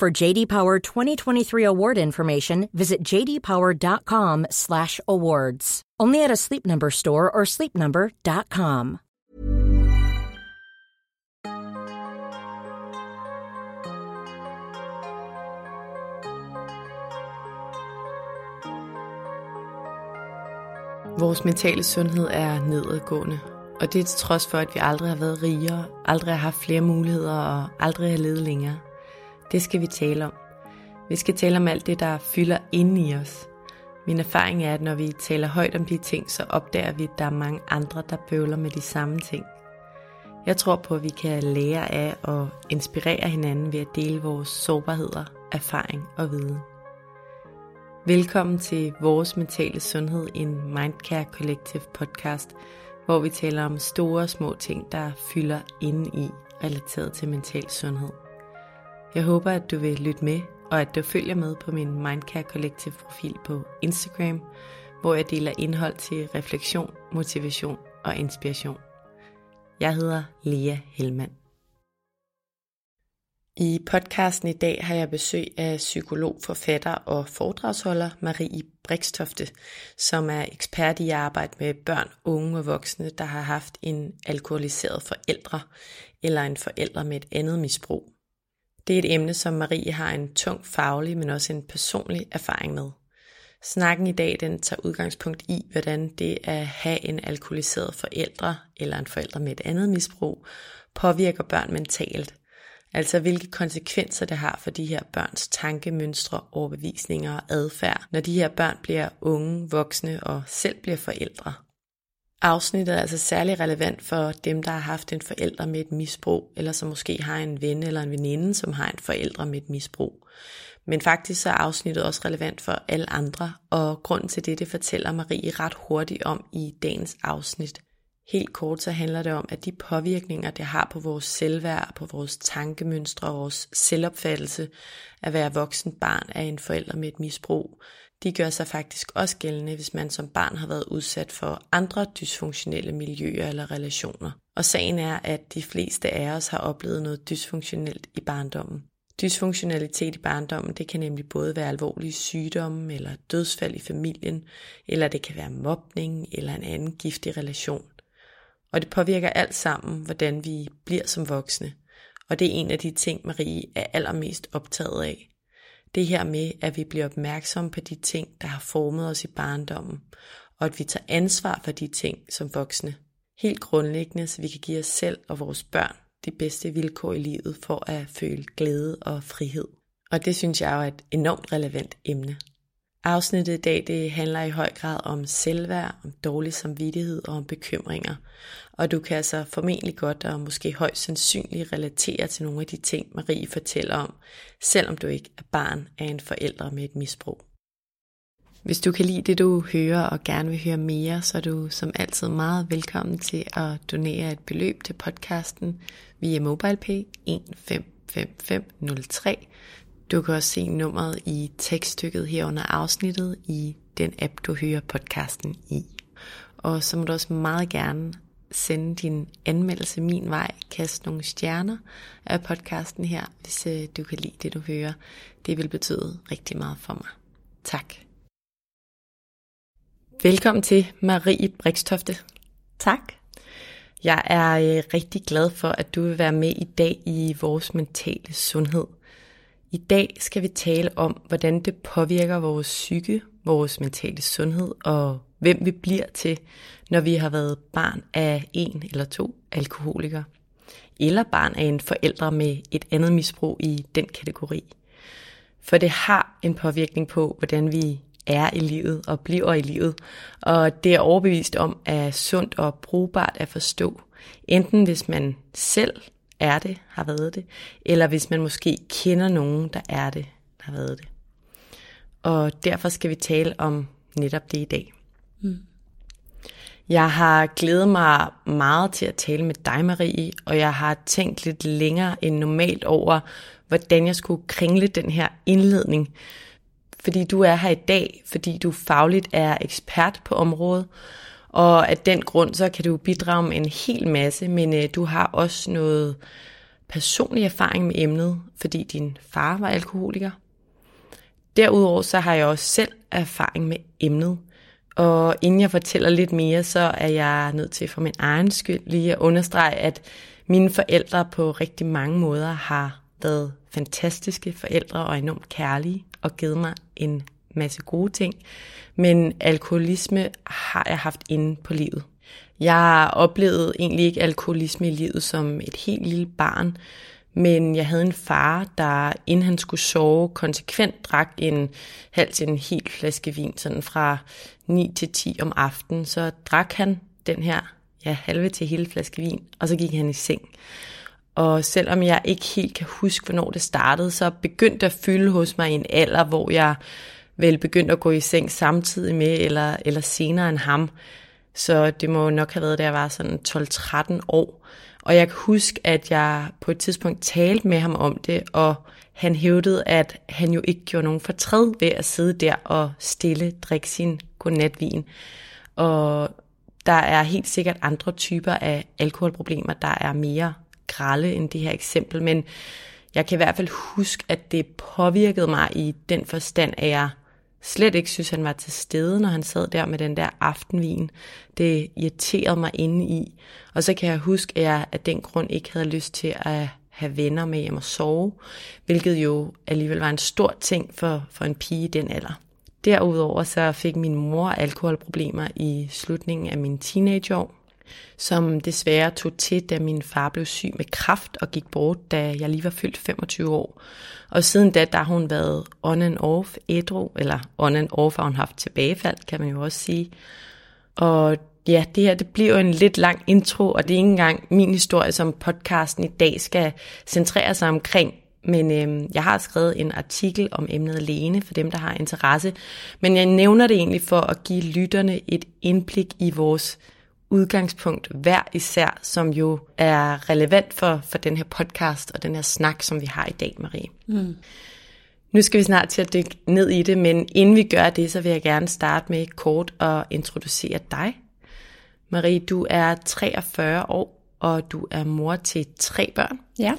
For JD Power 2023 award information, visit jdpower.com/awards. Only at a Sleep Number store or sleepnumber.com. Vores mentale sundhed er nedadgående, og det er til trods for, at vi aldrig har været rigere, aldrig har haft flere muligheder og aldrig har levet længere. Det skal vi tale om. Vi skal tale om alt det, der fylder inde i os. Min erfaring er, at når vi taler højt om de ting, så opdager vi, at der er mange andre, der bøvler med de samme ting. Jeg tror på, at vi kan lære af og inspirere hinanden ved at dele vores sårbarheder, erfaring og viden. Velkommen til Vores Mentale Sundhed, en Mindcare Collective podcast, hvor vi taler om store og små ting, der fylder inde i relateret til mental sundhed. Jeg håber, at du vil lytte med, og at du følger med på min Mindcare Collective profil på Instagram, hvor jeg deler indhold til refleksion, motivation og inspiration. Jeg hedder Lea Helmand. I podcasten i dag har jeg besøg af psykolog, forfatter og foredragsholder Marie Brikstofte, som er ekspert i at arbejde med børn, unge og voksne, der har haft en alkoholiseret forældre eller en forælder med et andet misbrug. Det er et emne, som Marie har en tung faglig, men også en personlig erfaring med. Snakken i dag den tager udgangspunkt i, hvordan det at have en alkoholiseret forældre eller en forælder med et andet misbrug påvirker børn mentalt, Altså hvilke konsekvenser det har for de her børns tankemønstre, overbevisninger og adfærd, når de her børn bliver unge, voksne og selv bliver forældre. Afsnittet er altså særlig relevant for dem, der har haft en forælder med et misbrug, eller som måske har en ven eller en veninde, som har en forælder med et misbrug. Men faktisk så er afsnittet også relevant for alle andre, og grunden til det, det fortæller Marie ret hurtigt om i dagens afsnit. Helt kort så handler det om, at de påvirkninger, det har på vores selvværd, på vores tankemønstre og vores selvopfattelse at være voksen barn af en forælder med et misbrug, de gør sig faktisk også gældende, hvis man som barn har været udsat for andre dysfunktionelle miljøer eller relationer. Og sagen er, at de fleste af os har oplevet noget dysfunktionelt i barndommen. Dysfunktionalitet i barndommen, det kan nemlig både være alvorlige sygdomme eller dødsfald i familien, eller det kan være mobning eller en anden giftig relation. Og det påvirker alt sammen, hvordan vi bliver som voksne. Og det er en af de ting, Marie er allermest optaget af. Det her med, at vi bliver opmærksomme på de ting, der har formet os i barndommen, og at vi tager ansvar for de ting som voksne. Helt grundlæggende, så vi kan give os selv og vores børn de bedste vilkår i livet for at føle glæde og frihed. Og det synes jeg er et enormt relevant emne. Afsnittet i dag det handler i høj grad om selvværd, om dårlig samvittighed og om bekymringer. Og du kan altså formentlig godt og måske højst sandsynligt relatere til nogle af de ting, Marie fortæller om, selvom du ikke er barn af en forælder med et misbrug. Hvis du kan lide det, du hører og gerne vil høre mere, så er du som altid meget velkommen til at donere et beløb til podcasten via MobilePay 155503 du kan også se nummeret i tekststykket her under afsnittet i den app, du hører podcasten i. Og så må du også meget gerne sende din anmeldelse min vej, kast nogle stjerner af podcasten her, hvis øh, du kan lide det, du hører. Det vil betyde rigtig meget for mig. Tak. Velkommen til Marie Brikstofte. Tak. Jeg er øh, rigtig glad for, at du vil være med i dag i vores mentale sundhed. I dag skal vi tale om, hvordan det påvirker vores psyke, vores mentale sundhed og hvem vi bliver til, når vi har været barn af en eller to alkoholikere, eller barn af en forælder med et andet misbrug i den kategori. For det har en påvirkning på, hvordan vi er i livet og bliver i livet, og det er overbevist om, at sundt og brugbart at forstå, enten hvis man selv er det, har været det, eller hvis man måske kender nogen, der er det, har været det. Og derfor skal vi tale om netop det i dag. Mm. Jeg har glædet mig meget til at tale med dig, Marie, og jeg har tænkt lidt længere end normalt over, hvordan jeg skulle kringle den her indledning. Fordi du er her i dag, fordi du fagligt er ekspert på området, og af den grund, så kan du bidrage med en hel masse, men øh, du har også noget personlig erfaring med emnet, fordi din far var alkoholiker. Derudover så har jeg også selv erfaring med emnet. Og inden jeg fortæller lidt mere, så er jeg nødt til for min egen skyld lige at understrege, at mine forældre på rigtig mange måder har været fantastiske forældre og enormt kærlige og givet mig en masse gode ting. Men alkoholisme har jeg haft inde på livet. Jeg oplevede egentlig ikke alkoholisme i livet som et helt lille barn, men jeg havde en far, der inden han skulle sove, konsekvent drak en halv til en hel flaske vin, sådan fra 9 til 10 om aftenen. Så drak han den her ja, halve til hele flaske vin, og så gik han i seng. Og selvom jeg ikke helt kan huske, hvornår det startede, så begyndte det at fylde hos mig i en alder, hvor jeg vel begyndte at gå i seng samtidig med, eller, eller senere end ham. Så det må nok have været, da jeg var sådan 12-13 år. Og jeg kan huske, at jeg på et tidspunkt talte med ham om det, og han hævdede, at han jo ikke gjorde nogen fortræd ved at sidde der og stille drikke sin godnatvin. Og der er helt sikkert andre typer af alkoholproblemer, der er mere grælde end det her eksempel, men jeg kan i hvert fald huske, at det påvirkede mig i den forstand, at jeg slet ikke synes, han var til stede, når han sad der med den der aftenvin. Det irriterede mig inde i. Og så kan jeg huske, at jeg af den grund ikke havde lyst til at have venner med hjem og sove, hvilket jo alligevel var en stor ting for, for en pige i den alder. Derudover så fik min mor alkoholproblemer i slutningen af min teenageår, som desværre tog til, da min far blev syg med kraft og gik bort, da jeg lige var fyldt 25 år. Og siden da, der har hun været on and off ædru, eller on and off har hun haft tilbagefald, kan man jo også sige. Og ja, det her det bliver jo en lidt lang intro, og det er ikke engang min historie, som podcasten i dag skal centrere sig omkring. Men øhm, jeg har skrevet en artikel om emnet alene for dem, der har interesse. Men jeg nævner det egentlig for at give lytterne et indblik i vores udgangspunkt hver især, som jo er relevant for, for den her podcast og den her snak, som vi har i dag, Marie. Mm. Nu skal vi snart til at dykke ned i det, men inden vi gør det, så vil jeg gerne starte med kort at introducere dig. Marie, du er 43 år, og du er mor til tre børn. Ja.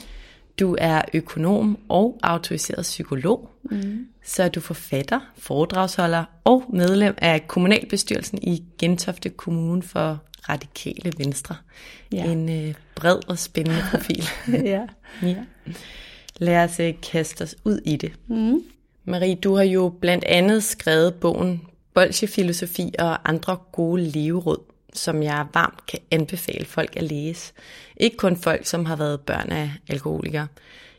Du er økonom og autoriseret psykolog. Mm. Så er du forfatter, foredragsholder og medlem af kommunalbestyrelsen i Gentofte Kommune for radikale venstre. Ja. En øh, bred og spændende profil. ja. ja. Lad os øh, kaste os ud i det. Mm. Marie, du har jo blandt andet skrevet bogen Bolsjefilosofi og andre gode leveråd, som jeg varmt kan anbefale folk at læse. Ikke kun folk, som har været børn af alkoholikere.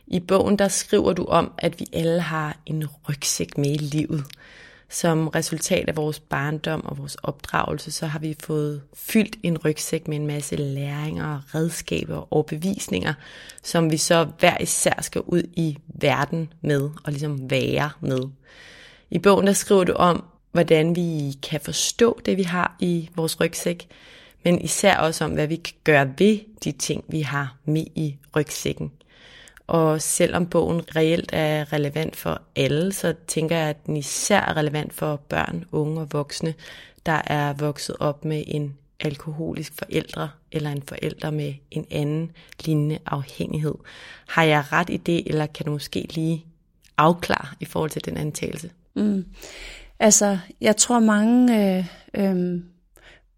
I bogen der skriver du om, at vi alle har en rygsæk med i livet. Som resultat af vores barndom og vores opdragelse, så har vi fået fyldt en rygsæk med en masse læringer, redskaber og bevisninger, som vi så hver især skal ud i verden med og ligesom være med. I bogen der skriver du om, hvordan vi kan forstå det, vi har i vores rygsæk, men især også om, hvad vi kan gøre ved de ting, vi har med i rygsækken. Og selvom bogen reelt er relevant for alle, så tænker jeg, at den især er relevant for børn, unge og voksne, der er vokset op med en alkoholisk forældre eller en forælder med en anden lignende afhængighed. Har jeg ret i det, eller kan du måske lige afklare i forhold til den antagelse? Mm. Altså, jeg tror mange øh, øh,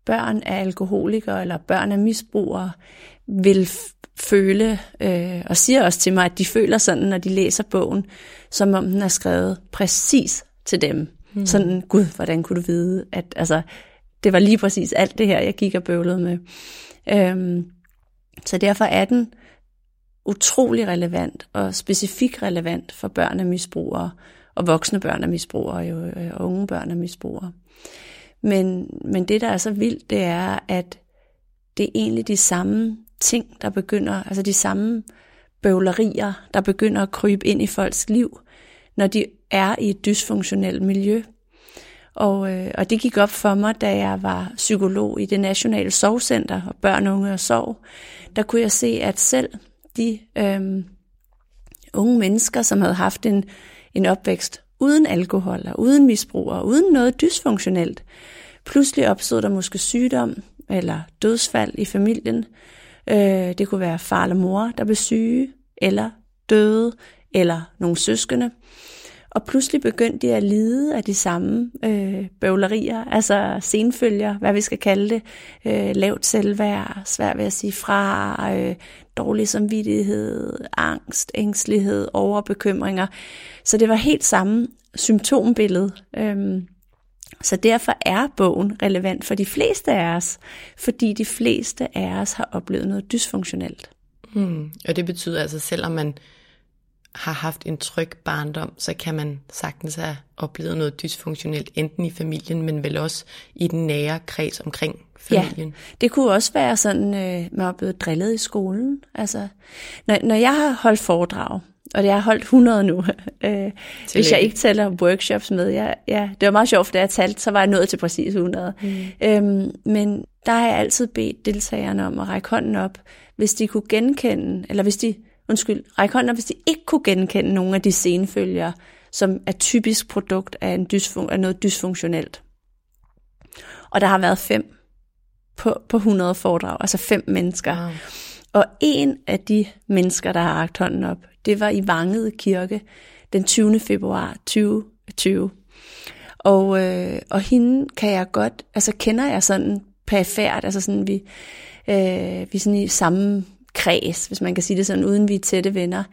børn af alkoholikere eller børn af misbrugere vil føle, øh, og siger også til mig, at de føler sådan, når de læser bogen, som om den er skrevet præcis til dem. Mm. Sådan, gud, hvordan kunne du vide, at altså, det var lige præcis alt det her, jeg gik og bøvlede med. Øhm, så derfor er den utrolig relevant og specifikt relevant for børn af misbrugere, og voksne børn af misbrugere, jo, øh, og unge børn af misbrugere. Men, men det, der er så vildt, det er, at det er egentlig de samme ting, der begynder, altså de samme bøvlerier, der begynder at krybe ind i folks liv, når de er i et dysfunktionelt miljø. Og, øh, og det gik op for mig, da jeg var psykolog i det nationale sovcenter og børn, unge og sov. Der kunne jeg se, at selv de øh, unge mennesker, som havde haft en, en opvækst uden alkohol og uden misbrug og uden noget dysfunktionelt, pludselig opstod der måske sygdom eller dødsfald i familien. Øh, det kunne være far eller mor, der blev syge, eller døde, eller nogle søskende. Og pludselig begyndte de at lide af de samme øh, bøvlerier, altså senfølger, hvad vi skal kalde det, øh, lavt selvværd, svært ved at sige fra, øh, dårlig samvittighed, angst, ængstelighed, overbekymringer. Så det var helt samme symptombillede. Øh, så derfor er bogen relevant for de fleste af os, fordi de fleste af os har oplevet noget dysfunktionelt. Mm. Og det betyder altså, selvom man har haft en tryg barndom, så kan man sagtens have oplevet noget dysfunktionelt, enten i familien, men vel også i den nære kreds omkring familien. Ja, det kunne også være sådan, øh, man er blevet drillet i skolen. Altså, når, når jeg har holdt foredrag, og det har holdt 100 nu, øh, hvis jeg ikke tæller workshops med. Jeg, ja, det var meget sjovt, da jeg talte, så var jeg nået til præcis 100. Mm. Øhm, men der har jeg altid bedt deltagerne om at række hånden op, hvis de kunne genkende, eller hvis de undskyld, række hånden op, hvis de ikke kunne genkende nogle af de scenefølger, som er typisk produkt af, en dysfun- af noget dysfunktionelt. Og der har været fem på, på 100 foredrag, altså fem mennesker. Wow. Og en af de mennesker, der har rakt hånden op, det var i Vangede Kirke den 20. februar 2020. Og, øh, og hende kan jeg godt, altså kender jeg sådan perifært, altså sådan vi, øh, vi er sådan i samme kreds, hvis man kan sige det sådan, uden vi er tætte venner.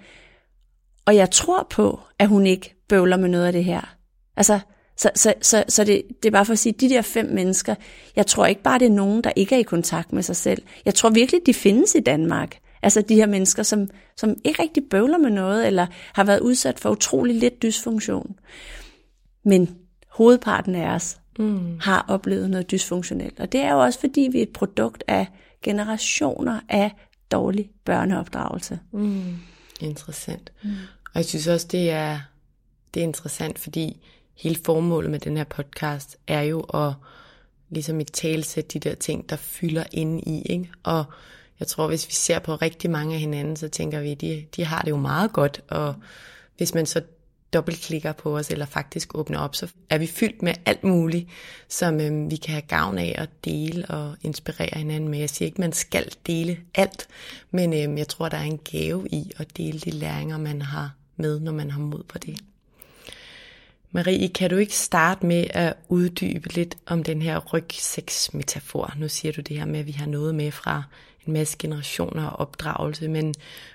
Og jeg tror på, at hun ikke bøvler med noget af det her. Altså, så, så, så, så det, det er bare for at sige, de der fem mennesker, jeg tror ikke bare, det er nogen, der ikke er i kontakt med sig selv. Jeg tror virkelig, de findes i Danmark. Altså de her mennesker, som, som ikke rigtig bøvler med noget, eller har været udsat for utrolig lidt dysfunktion. Men hovedparten af os mm. har oplevet noget dysfunktionelt. Og det er jo også, fordi vi er et produkt af generationer af dårlig børneopdragelse. Mm. Interessant. Mm. Og jeg synes også, det er, det er interessant, fordi hele formålet med den her podcast er jo at ligesom i talsætte de der ting, der fylder inde i. Ikke? Og jeg tror, hvis vi ser på rigtig mange af hinanden, så tænker vi, de, de har det jo meget godt. Og hvis man så dobbeltklikker på os, eller faktisk åbner op, så er vi fyldt med alt muligt, som øhm, vi kan have gavn af at dele og inspirere hinanden med. Jeg siger ikke, man skal dele alt, men øhm, jeg tror, der er en gave i at dele de læringer, man har med, når man har mod på det. Marie, kan du ikke starte med at uddybe lidt om den her rygsæksmetafor? Nu siger du det her med, at vi har noget med fra en masse generationer og opdragelse, men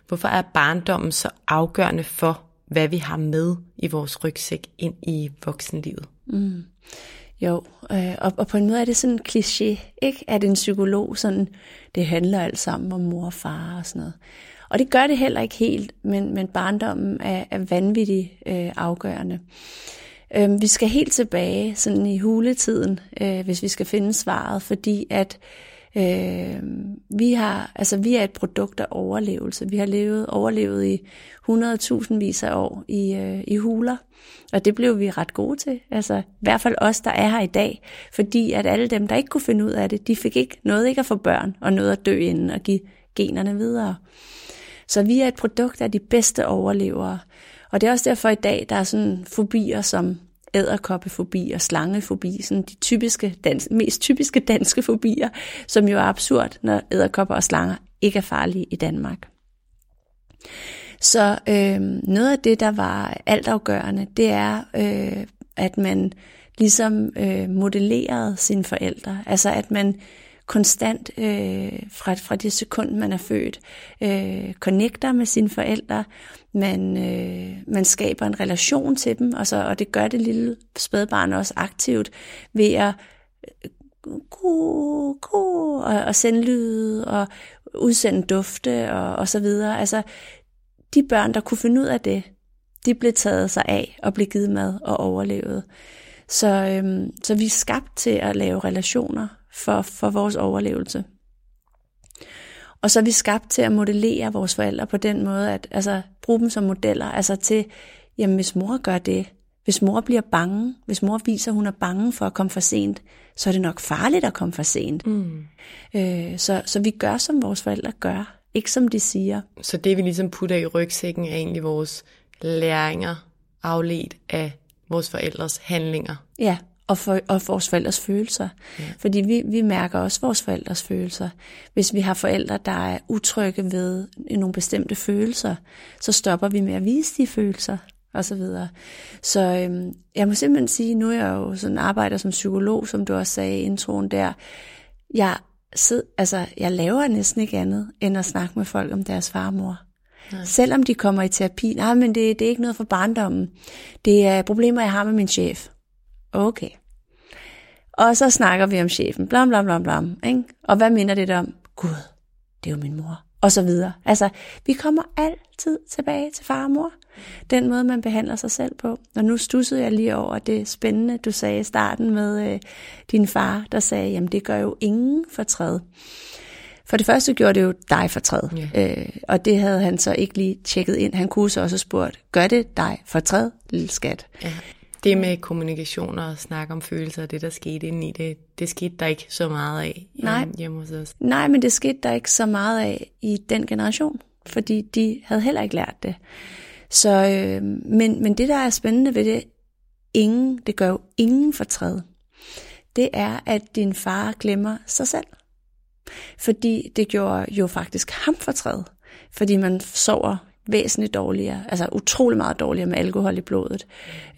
hvorfor er barndommen så afgørende for, hvad vi har med i vores rygsæk ind i voksenlivet. Mm. Jo, øh, og, og på en måde er det sådan en kliché, ikke? At en psykolog sådan, det handler alt sammen om mor og far og sådan noget. Og det gør det heller ikke helt, men, men barndommen er, er vanvittigt øh, afgørende. Øh, vi skal helt tilbage sådan i huletiden, øh, hvis vi skal finde svaret, fordi at Øh, Øh, vi har, altså vi er et produkt af overlevelse. Vi har levet, overlevet i 100.000 vis af år i, øh, i huler, og det blev vi ret gode til. Altså i hvert fald os, der er her i dag, fordi at alle dem, der ikke kunne finde ud af det, de fik ikke noget ikke at få børn og noget at dø inden og give generne videre. Så vi er et produkt af de bedste overlevere. Og det er også derfor i dag, der er sådan fobier som æderkoppefobi og slangefobi, sådan de typiske dans, mest typiske danske fobier, som jo er absurd, når æderkopper og slanger ikke er farlige i Danmark. Så øh, noget af det, der var altafgørende, det er, øh, at man ligesom øh, modellerede sine forældre. Altså at man konstant øh, fra, fra det sekund, man er født, øh, connecter med sine forældre, man, øh, man skaber en relation til dem, og, så, og det gør det lille spædbarn også aktivt ved at øh, ku, ku, og, og sende lyd og udsende dufte og, og så videre. Altså, de børn, der kunne finde ud af det, de blev taget sig af og blev givet mad og overlevet. Så, øhm, så vi er skabt til at lave relationer for, for vores overlevelse. Og så er vi skabt til at modellere vores forældre på den måde, at altså, bruge dem som modeller, altså til, jamen hvis mor gør det, hvis mor bliver bange, hvis mor viser, at hun er bange for at komme for sent, så er det nok farligt at komme for sent. Mm. Øh, så, så vi gør, som vores forældre gør, ikke som de siger. Så det, vi ligesom putter i rygsækken, er egentlig vores læringer afledt af vores forældres handlinger. Ja, og, for, og vores forældres følelser. Ja. Fordi vi, vi mærker også vores forældres følelser. Hvis vi har forældre, der er utrygge ved nogle bestemte følelser, så stopper vi med at vise de følelser og så videre. Så øhm, jeg må simpelthen sige, nu er jeg jo sådan arbejder som psykolog, som du også sagde i introen der. Jeg, sid, altså, jeg laver næsten ikke andet, end at snakke med folk om deres far og mor. Nej. Selvom de kommer i terapi, nej, men det, det er ikke noget for barndommen. Det er problemer, jeg har med min chef. Okay. Og så snakker vi om chefen, blam, blam, blam, blam. Ikke? Og hvad minder det om? Gud, det er jo min mor. Og så videre. Altså, vi kommer altid tilbage til far og mor. Den måde, man behandler sig selv på. Og nu stussede jeg lige over det spændende, du sagde i starten med øh, din far, der sagde, jamen det gør jo ingen fortræd. For det første gjorde det jo dig fortræd, yeah. øh, og det havde han så ikke lige tjekket ind. Han kunne så også spurgt, gør det dig fortræd, lille skat? Ja. Det med kommunikation og snak om følelser, det der skete inde i det, det skete der ikke så meget af Nej. hjemme hos os. Nej, men det skete der ikke så meget af i den generation, fordi de havde heller ikke lært det. Så, øh, men, men det, der er spændende ved det, ingen, det gør jo ingen fortræd, det er, at din far glemmer sig selv. Fordi det gjorde jo faktisk ham fortræd. Fordi man sover væsentligt dårligere, altså utrolig meget dårligere med alkohol i blodet.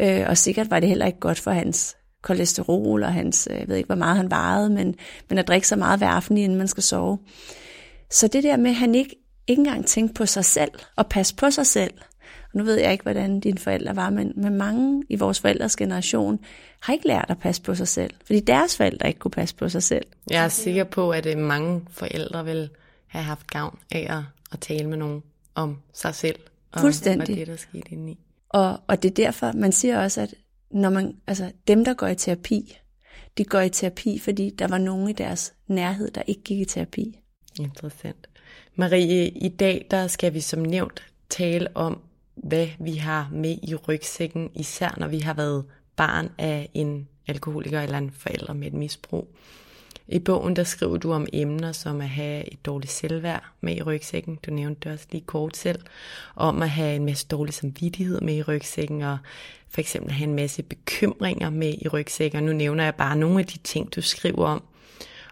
Øh, og sikkert var det heller ikke godt for hans kolesterol og hans, øh, jeg ved ikke, hvor meget han varede, men, men at drikke så meget hver aften, inden man skal sove. Så det der med, at han ikke, ikke engang tænkte på sig selv og passe på sig selv, og nu ved jeg ikke, hvordan dine forældre var, men, men mange i vores forældres generation har ikke lært at passe på sig selv, fordi deres forældre ikke kunne passe på sig selv. Jeg er sikker på, at øh, mange forældre vil have haft gavn af at, at tale med nogen om sig selv og, Fuldstændig. og det, der skete indeni. Og, og det er derfor, man siger også, at når man, altså, dem, der går i terapi, de går i terapi, fordi der var nogen i deres nærhed, der ikke gik i terapi. Interessant. Marie, i dag der skal vi som nævnt tale om, hvad vi har med i rygsækken, især når vi har været barn af en alkoholiker eller en forælder med et misbrug. I bogen der skriver du om emner som at have et dårligt selvværd med i rygsækken. Du nævnte det også lige kort selv. Om at have en masse dårlig samvittighed med i rygsækken, og for eksempel have en masse bekymringer med i rygsækken. Og nu nævner jeg bare nogle af de ting, du skriver om.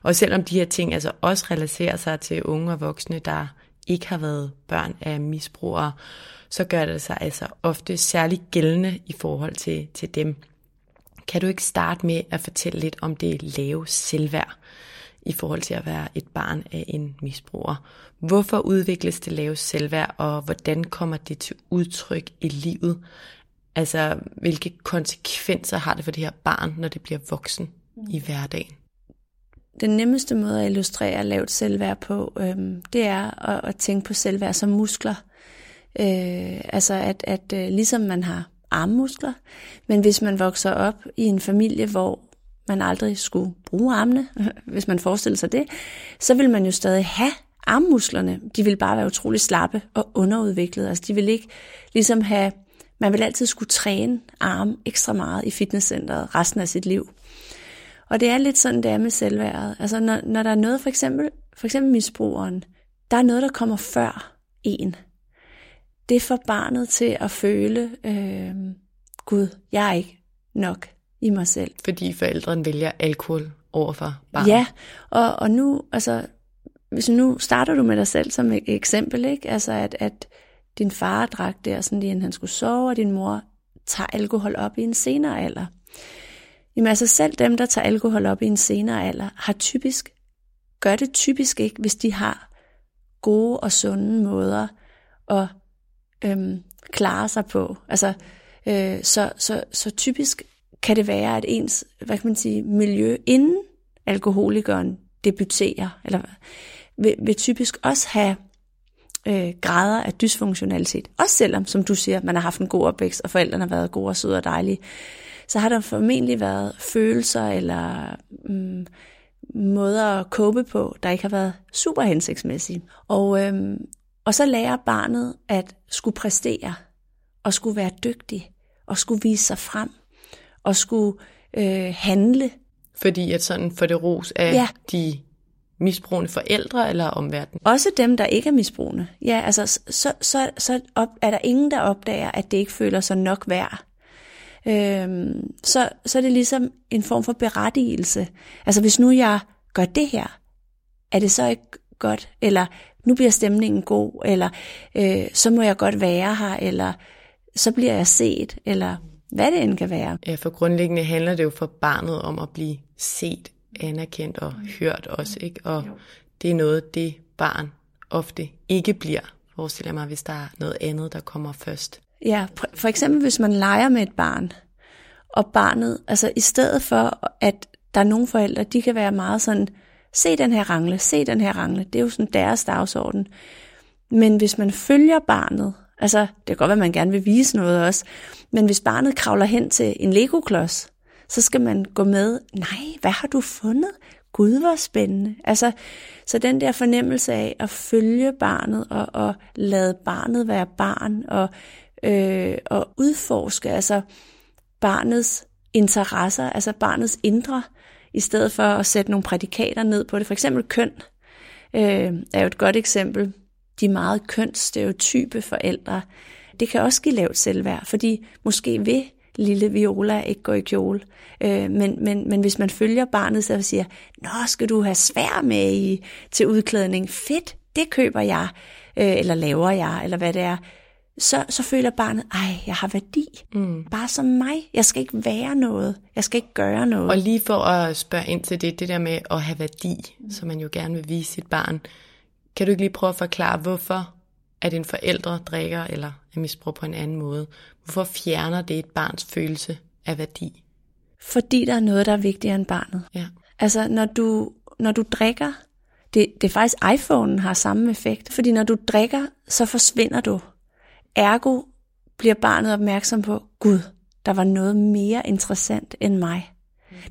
Og selvom de her ting altså også relaterer sig til unge og voksne, der ikke har været børn af misbrugere, så gør det sig altså ofte særligt gældende i forhold til, til dem. Kan du ikke starte med at fortælle lidt om det lave selvværd i forhold til at være et barn af en misbruger? Hvorfor udvikles det lave selvværd, og hvordan kommer det til udtryk i livet? Altså, hvilke konsekvenser har det for det her barn, når det bliver voksen i hverdagen? Den nemmeste måde at illustrere lavt selvværd på, øhm, det er at, at tænke på selvværd som muskler. Øh, altså, at, at øh, ligesom man har armmuskler. Men hvis man vokser op i en familie, hvor man aldrig skulle bruge armene, hvis man forestiller sig det, så vil man jo stadig have armmusklerne. De vil bare være utrolig slappe og underudviklede. Altså de vil ikke ligesom have, man vil altid skulle træne arm ekstra meget i fitnesscenteret resten af sit liv. Og det er lidt sådan, det er med selvværdet. Altså når, når der er noget, for eksempel, for eksempel misbrugeren, der er noget, der kommer før en det får barnet til at føle, øh, Gud, jeg er ikke nok i mig selv. Fordi forældrene vælger alkohol overfor barnet. Ja, og, og nu, altså, hvis nu starter du med dig selv som et eksempel, ikke? Altså, at, at din far drak der, sådan lige inden han skulle sove, og din mor tager alkohol op i en senere alder. Jamen altså selv dem, der tager alkohol op i en senere alder, har typisk, gør det typisk ikke, hvis de har gode og sunde måder at øhm, klare sig på. Altså, øh, så, så, så typisk kan det være, at ens hvad kan man sige, miljø inden alkoholikeren debuterer, eller vil, vil typisk også have øh, grader af dysfunktionalitet. Også selvom, som du siger, man har haft en god opvækst, og forældrene har været gode og søde og dejlige, så har der formentlig været følelser eller mm, måder at kåbe på, der ikke har været super hensigtsmæssige. Og, øhm, og så lærer barnet at skulle præstere, og skulle være dygtig, og skulle vise sig frem, og skulle øh, handle. Fordi at sådan for det ros af ja. de misbrugende forældre eller omverdenen? Også dem, der ikke er misbrugende. Ja, altså så, så, så op, er der ingen, der opdager, at det ikke føler sig nok værd. Øhm, så, så er det ligesom en form for berettigelse. Altså hvis nu jeg gør det her, er det så ikke godt? Eller nu bliver stemningen god, eller øh, så må jeg godt være her, eller så bliver jeg set, eller hvad det end kan være. Ja, for grundlæggende handler det jo for barnet om at blive set, anerkendt og hørt også, ikke? Og det er noget, det barn ofte ikke bliver, forestiller mig, hvis der er noget andet, der kommer først. Ja, for eksempel hvis man leger med et barn, og barnet, altså i stedet for, at der er nogle forældre, de kan være meget sådan, se den her rangle, se den her rangle, det er jo sådan deres dagsorden. Men hvis man følger barnet, altså det kan godt være, at man gerne vil vise noget også, men hvis barnet kravler hen til en Lego-klods, så skal man gå med, nej, hvad har du fundet? Gud, hvor spændende. Altså, så den der fornemmelse af at følge barnet og, og lade barnet være barn og, øh, og udforske altså barnets interesser, altså barnets indre, i stedet for at sætte nogle prædikater ned på det. For eksempel køn øh, er jo et godt eksempel. De meget kønsstereotype forældre, det kan også give lavt selvværd, fordi måske vil lille Viola ikke gå i kjole. Øh, men, men, men hvis man følger barnet, så siger, nå, skal du have svær med i, til udklædning? Fedt, det køber jeg, øh, eller laver jeg, eller hvad det er så, så føler barnet, ej, jeg har værdi. Mm. Bare som mig. Jeg skal ikke være noget. Jeg skal ikke gøre noget. Og lige for at spørge ind til det, det der med at have værdi, mm. som man jo gerne vil vise sit barn. Kan du ikke lige prøve at forklare, hvorfor at en forældre drikker eller er misbrug på en anden måde? Hvorfor fjerner det et barns følelse af værdi? Fordi der er noget, der er vigtigere end barnet. Ja. Altså, når du, når du drikker, det, det er faktisk iPhone har samme effekt. Fordi når du drikker, så forsvinder du. Ergo bliver barnet opmærksom på, Gud, der var noget mere interessant end mig.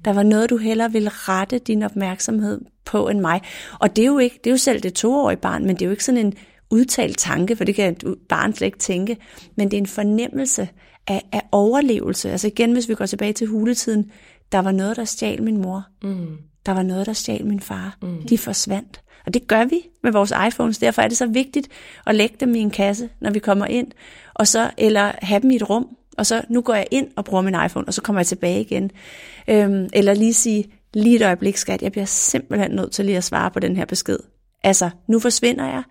Der var noget, du hellere ville rette din opmærksomhed på end mig. Og det er jo ikke, det er jo selv det toårige barn, men det er jo ikke sådan en udtalt tanke, for det kan et barn slet ikke tænke, men det er en fornemmelse af, af overlevelse. Altså igen, hvis vi går tilbage til huletiden, der var noget, der stjal min mor. Mm. Der var noget, der stjal min far. Mm. De forsvandt. Og det gør vi med vores iPhones. Derfor er det så vigtigt at lægge dem i en kasse, når vi kommer ind, og så, eller have dem i et rum, og så nu går jeg ind og bruger min iPhone, og så kommer jeg tilbage igen. Øhm, eller lige sige, lige et øjeblik, skat, jeg bliver simpelthen nødt til lige at svare på den her besked. Altså, nu forsvinder jeg,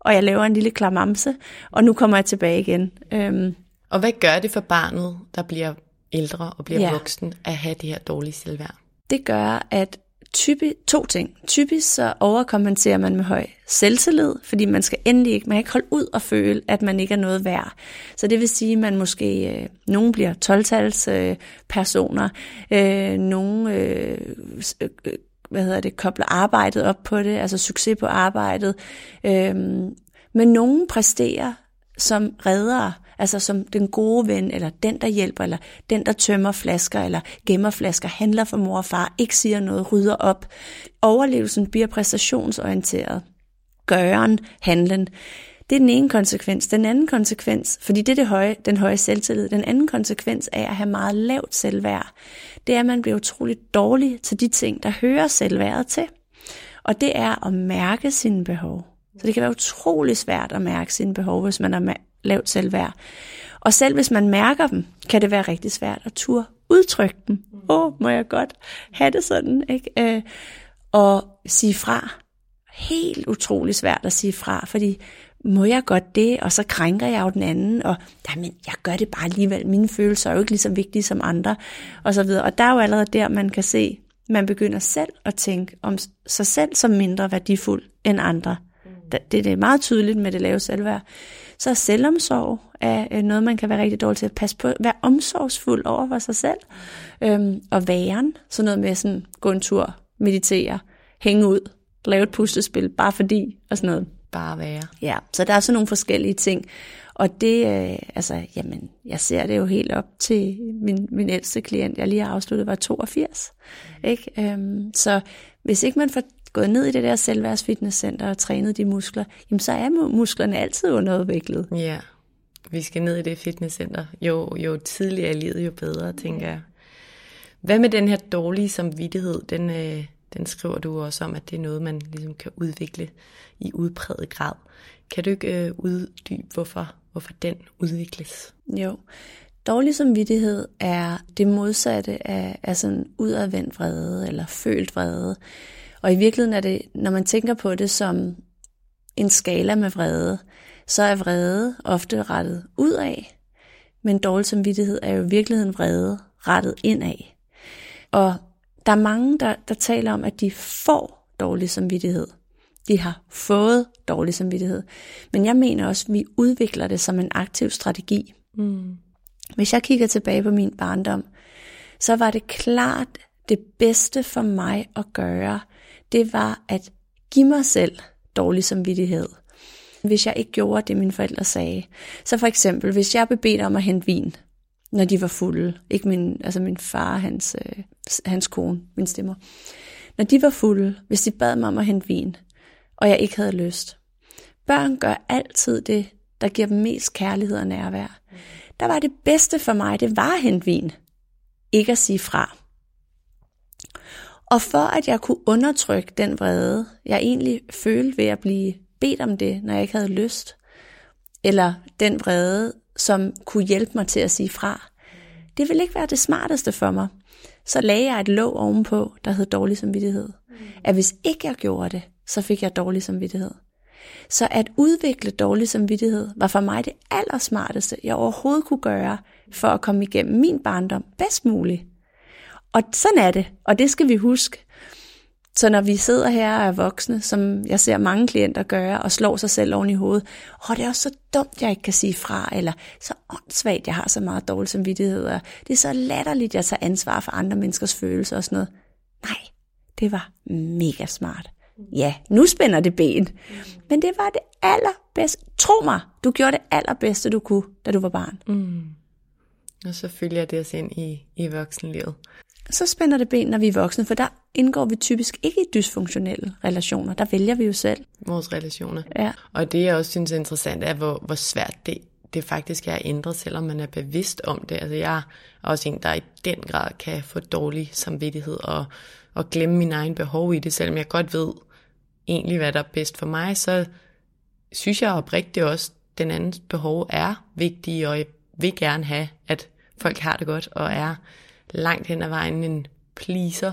og jeg laver en lille klamamse, og nu kommer jeg tilbage igen. Øhm. Og hvad gør det for barnet, der bliver ældre og bliver ja. voksen, at have det her dårlige selvværd? Det gør, at typisk, to ting. Typisk så overkompenserer man med høj selvtillid, fordi man skal endelig ikke, man kan ikke holde ud og føle, at man ikke er noget værd. Så det vil sige, at man måske, øh, nogen bliver 12-tals øh, personer, øh, nogen øh, øh, øh, hvad hedder det, kobler arbejdet op på det, altså succes på arbejdet. Øh, men nogen præsterer som reddere, altså som den gode ven, eller den, der hjælper, eller den, der tømmer flasker, eller gemmer flasker, handler for mor og far, ikke siger noget, rydder op. Overlevelsen bliver præstationsorienteret. Gøren, handlen. Det er den ene konsekvens. Den anden konsekvens, fordi det er det høje, den høje selvtillid, den anden konsekvens af at have meget lavt selvværd, det er, at man bliver utroligt dårlig til de ting, der hører selvværdet til. Og det er at mærke sine behov. Så det kan være utrolig svært at mærke sine behov, hvis man er lavt selvværd. Og selv hvis man mærker dem, kan det være rigtig svært at turde udtrykke dem. Åh, oh, må jeg godt have det sådan, ikke? Øh, og sige fra. Helt utrolig svært at sige fra, fordi må jeg godt det, og så krænker jeg jo den anden, og jamen, jeg gør det bare alligevel, mine følelser er jo ikke lige så vigtige som andre, og så videre. Og der er jo allerede der, man kan se, man begynder selv at tænke om sig selv som mindre værdifuld end andre det, det er meget tydeligt med det lave selvværd. Så selvomsorg er øh, noget, man kan være rigtig dårlig til at passe på. Være omsorgsfuld over for sig selv. Øhm, og væren, sådan noget med sådan, gå en tur, meditere, hænge ud, lave et puslespil, bare fordi, og sådan noget. bare være. Ja, så der er sådan nogle forskellige ting. Og det, øh, altså, jamen, jeg ser det jo helt op til min, min ældste klient, jeg lige har afsluttet, var 82. Mm. Ikke? Øhm, så hvis ikke man får gået ned i det der selvværdsfitnesscenter og trænet de muskler, jamen så er musklerne altid underudviklet. Ja, vi skal ned i det fitnesscenter. Jo, jo tidligere i livet, jo bedre, tænker jeg. Hvad med den her dårlige samvittighed? Den, øh, den skriver du også om, at det er noget, man ligesom kan udvikle i udpræget grad. Kan du ikke øh, uddybe, hvorfor, hvorfor den udvikles? Jo. Dårlig samvittighed er det modsatte af, af sådan udadvendt vrede eller følt vrede. Og i virkeligheden er det, når man tænker på det som en skala med vrede, så er vrede ofte rettet ud af, men dårlig samvittighed er jo i virkeligheden vrede rettet indad. Og der er mange, der, der taler om, at de får dårlig samvittighed. De har fået dårlig samvittighed. Men jeg mener også, at vi udvikler det som en aktiv strategi. Mm. Hvis jeg kigger tilbage på min barndom, så var det klart det bedste for mig at gøre, det var at give mig selv dårlig samvittighed, hvis jeg ikke gjorde det, mine forældre sagde. Så for eksempel, hvis jeg blev bedt om at hente vin, når de var fulde, ikke min, altså min far hans, øh, hans kone, min stemmer. Når de var fulde, hvis de bad mig om at hente vin, og jeg ikke havde lyst. Børn gør altid det, der giver dem mest kærlighed og nærvær. Der var det bedste for mig, det var at hente vin. Ikke at sige fra. Og for at jeg kunne undertrykke den vrede, jeg egentlig følte ved at blive bedt om det, når jeg ikke havde lyst, eller den vrede, som kunne hjælpe mig til at sige fra, det ville ikke være det smarteste for mig. Så lagde jeg et låg ovenpå, der hed dårlig samvittighed. At hvis ikke jeg gjorde det, så fik jeg dårlig samvittighed. Så at udvikle dårlig samvittighed var for mig det allersmarteste, jeg overhovedet kunne gøre, for at komme igennem min barndom bedst muligt. Og sådan er det, og det skal vi huske. Så når vi sidder her og er voksne, som jeg ser mange klienter gøre, og slår sig selv oven i hovedet, og det er også så dumt, jeg ikke kan sige fra, eller så åndssvagt, jeg har så meget dårlig samvittighed, og det er så latterligt, jeg tager ansvar for andre menneskers følelser og sådan noget. Nej, det var mega smart. Ja, nu spænder det ben. Men det var det allerbedste. Tro mig, du gjorde det allerbedste, du kunne, da du var barn. Mm. Og så følger det os ind i, i voksenlivet så spænder det ben, når vi er voksne, for der indgår vi typisk ikke i dysfunktionelle relationer. Der vælger vi jo selv. Vores relationer. Ja. Og det, jeg også synes er interessant, er, hvor, hvor svært det, det faktisk er at ændre, selvom man er bevidst om det. Altså jeg er også en, der i den grad kan få dårlig samvittighed og, og glemme min egen behov i det, selvom jeg godt ved egentlig, hvad der er bedst for mig, så synes jeg oprigtigt også, at den andens behov er vigtige, og jeg vil gerne have, at folk har det godt og er langt hen ad vejen en pleaser,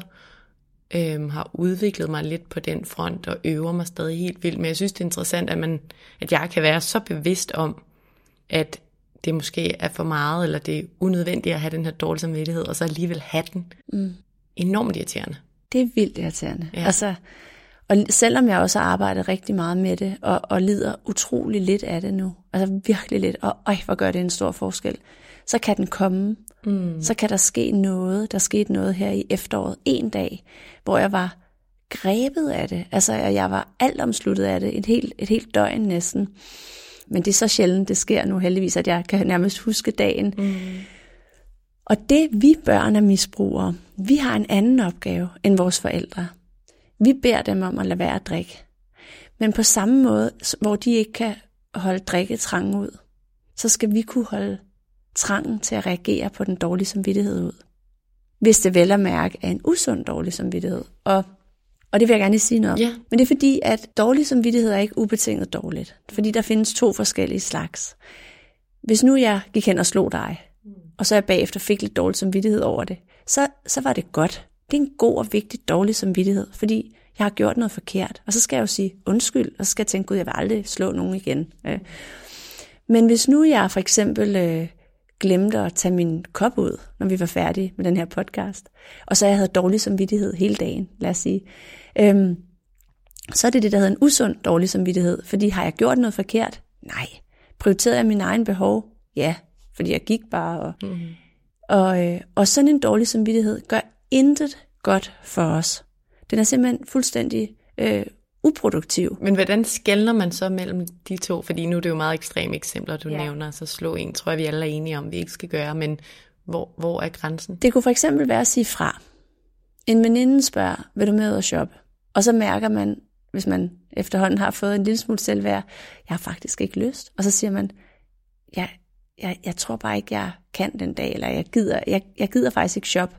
øhm, har udviklet mig lidt på den front og øver mig stadig helt vildt. Men jeg synes, det er interessant, at, man, at jeg kan være så bevidst om, at det måske er for meget, eller det er unødvendigt at have den her dårlige samvittighed, og så alligevel have den. Mm. Enormt irriterende. Det er vildt irriterende. Ja. Altså, og selvom jeg også har arbejdet rigtig meget med det, og, og lider utrolig lidt af det nu, altså virkelig lidt, og øj, hvor gør det en stor forskel, så kan den komme. Mm. Så kan der ske noget. Der skete noget her i efteråret en dag, hvor jeg var grebet af det. Altså, jeg var alt omsluttet af det, et helt, et helt døgn næsten. Men det er så sjældent, det sker nu heldigvis, at jeg kan nærmest huske dagen. Mm. Og det vi børn af misbrugere, vi har en anden opgave end vores forældre. Vi beder dem om at lade være at drikke. Men på samme måde, hvor de ikke kan holde drikketrangen ud, så skal vi kunne holde trangen til at reagere på den dårlige samvittighed ud. Hvis det vel at mærke er en usund dårlig samvittighed. Og, og det vil jeg gerne sige noget om. Ja. Men det er fordi, at dårlig samvittighed er ikke ubetinget dårligt. Fordi der findes to forskellige slags. Hvis nu jeg gik hen og slog dig, og så jeg bagefter fik lidt dårlig samvittighed over det, så, så var det godt. Det er en god og vigtig dårlig samvittighed, fordi jeg har gjort noget forkert. Og så skal jeg jo sige undskyld, og så skal jeg tænke, gud, jeg vil aldrig slå nogen igen. Men hvis nu jeg for eksempel øh, glemte at tage min kop ud, når vi var færdige med den her podcast, og så jeg havde dårlig samvittighed hele dagen, lad os sige, øhm, så er det det, der hedder en usund dårlig samvittighed. Fordi har jeg gjort noget forkert? Nej. Prioriterede jeg min egen behov? Ja, fordi jeg gik bare. Og, mm. og, øh, og sådan en dårlig samvittighed gør intet godt for os. Den er simpelthen fuldstændig øh, uproduktiv. Men hvordan skældner man så mellem de to? Fordi nu er det jo meget ekstreme eksempler, du ja. nævner, så slå en, tror jeg, vi alle er enige om, vi ikke skal gøre, men hvor, hvor er grænsen? Det kunne for eksempel være at sige fra. En veninde spørger, vil du med ud og shoppe? Og så mærker man, hvis man efterhånden har fået en lille smule selvværd, jeg har faktisk ikke lyst. Og så siger man, ja, jeg, jeg tror bare ikke, jeg kan den dag, eller jeg gider, jeg, jeg gider faktisk ikke shoppe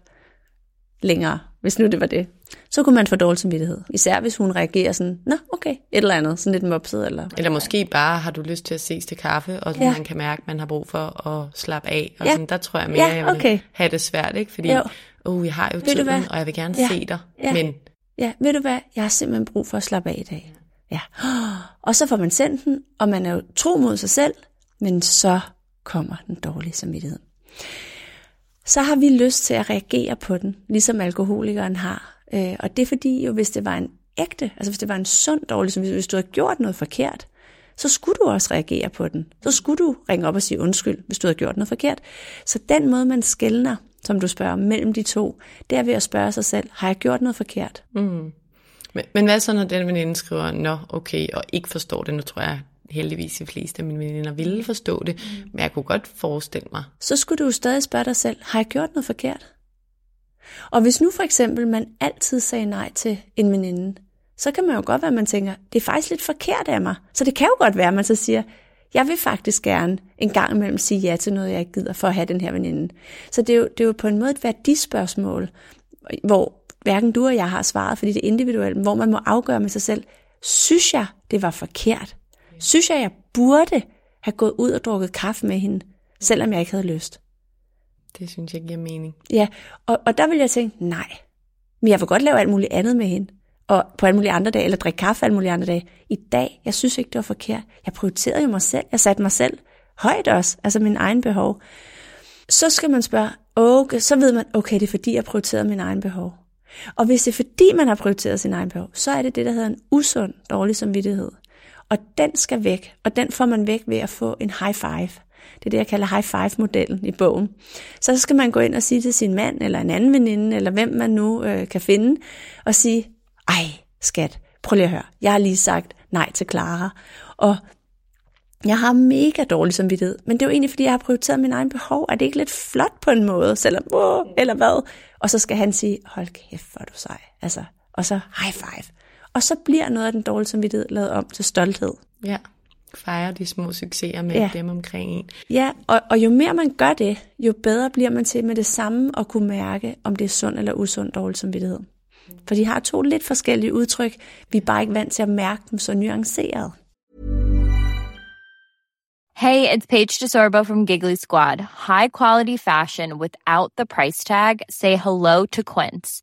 længere, hvis nu det var det. Så kunne man få dårlig samvittighed. Især hvis hun reagerer sådan, nå okay, et eller andet, sådan lidt mopset. Eller, eller måske bare har du lyst til at ses til kaffe, og ja. man kan mærke, at man har brug for at slappe af. Og ja. sådan, der tror jeg mere, ja, okay. jeg vil have det svært, ikke? fordi jo. Uh, jeg har jo ved tiden, og jeg vil gerne ja. se dig. Ja. Men... ja, ved du hvad, jeg har simpelthen brug for at slappe af i dag. Ja. Og så får man sendt den, og man er jo tro mod sig selv, men så kommer den dårlige samvittighed. Så har vi lyst til at reagere på den, ligesom alkoholikeren har. Øh, og det er fordi, jo, hvis det var en ægte, altså hvis det var en sund dårlig altså som hvis du havde gjort noget forkert, så skulle du også reagere på den. Så skulle du ringe op og sige undskyld, hvis du havde gjort noget forkert. Så den måde, man skældner, som du spørger, mellem de to, det er ved at spørge sig selv, har jeg gjort noget forkert? Mm. Men, men hvad så, når den veninde skriver, nå, okay, og ikke forstår det, nu tror jeg heldigvis de fleste af mine veninder ville forstå det, mm. men jeg kunne godt forestille mig. Så skulle du stadig spørge dig selv, har jeg gjort noget forkert? Og hvis nu for eksempel man altid sagde nej til en veninde, så kan man jo godt være, at man tænker, det er faktisk lidt forkert af mig. Så det kan jo godt være, at man så siger, jeg vil faktisk gerne en gang imellem sige ja til noget, jeg ikke gider for at have den her veninde. Så det er jo, det er jo på en måde et værdispørgsmål, hvor hverken du og jeg har svaret, fordi det er individuelt, hvor man må afgøre med sig selv, synes jeg, det var forkert? Synes jeg, jeg burde have gået ud og drukket kaffe med hende, selvom jeg ikke havde lyst? Det synes jeg giver mening. Ja, og, og der vil jeg tænke, nej, men jeg vil godt lave alt muligt andet med hende. Og på alle mulige andre dage, eller drikke kaffe alle mulige andre dage. I dag, jeg synes ikke, det var forkert. Jeg prioriterede jo mig selv. Jeg satte mig selv højt også, altså min egen behov. Så skal man spørge, okay, så ved man, okay, det er fordi, jeg prioriterede min egen behov. Og hvis det er fordi, man har prioriteret sin egen behov, så er det det, der hedder en usund dårlig samvittighed. Og den skal væk, og den får man væk ved at få en high five. Det er det, jeg kalder high five-modellen i bogen. Så skal man gå ind og sige til sin mand, eller en anden veninde, eller hvem man nu øh, kan finde, og sige, ej skat, prøv lige at høre, jeg har lige sagt nej til Clara, og jeg har mega dårlig samvittighed, men det er jo egentlig, fordi jeg har prioriteret min egen behov. Er det ikke lidt flot på en måde, selvom, åh, eller hvad? Og så skal han sige, hold kæft, hvor er du sej. Altså, og så high five. Og så bliver noget af den dårlige samvittighed lavet om til stolthed. Ja, fejre de små succeser med ja. dem omkring en. Ja, og, og jo mere man gør det, jo bedre bliver man til med det samme at kunne mærke, om det er sund eller usund dårlig samvittighed. For de har to lidt forskellige udtryk. Vi er bare ikke vant til at mærke dem så nuanceret. Hey, it's Paige DeSorbo from Giggly Squad. High quality fashion without the price tag. Say hello to Quince.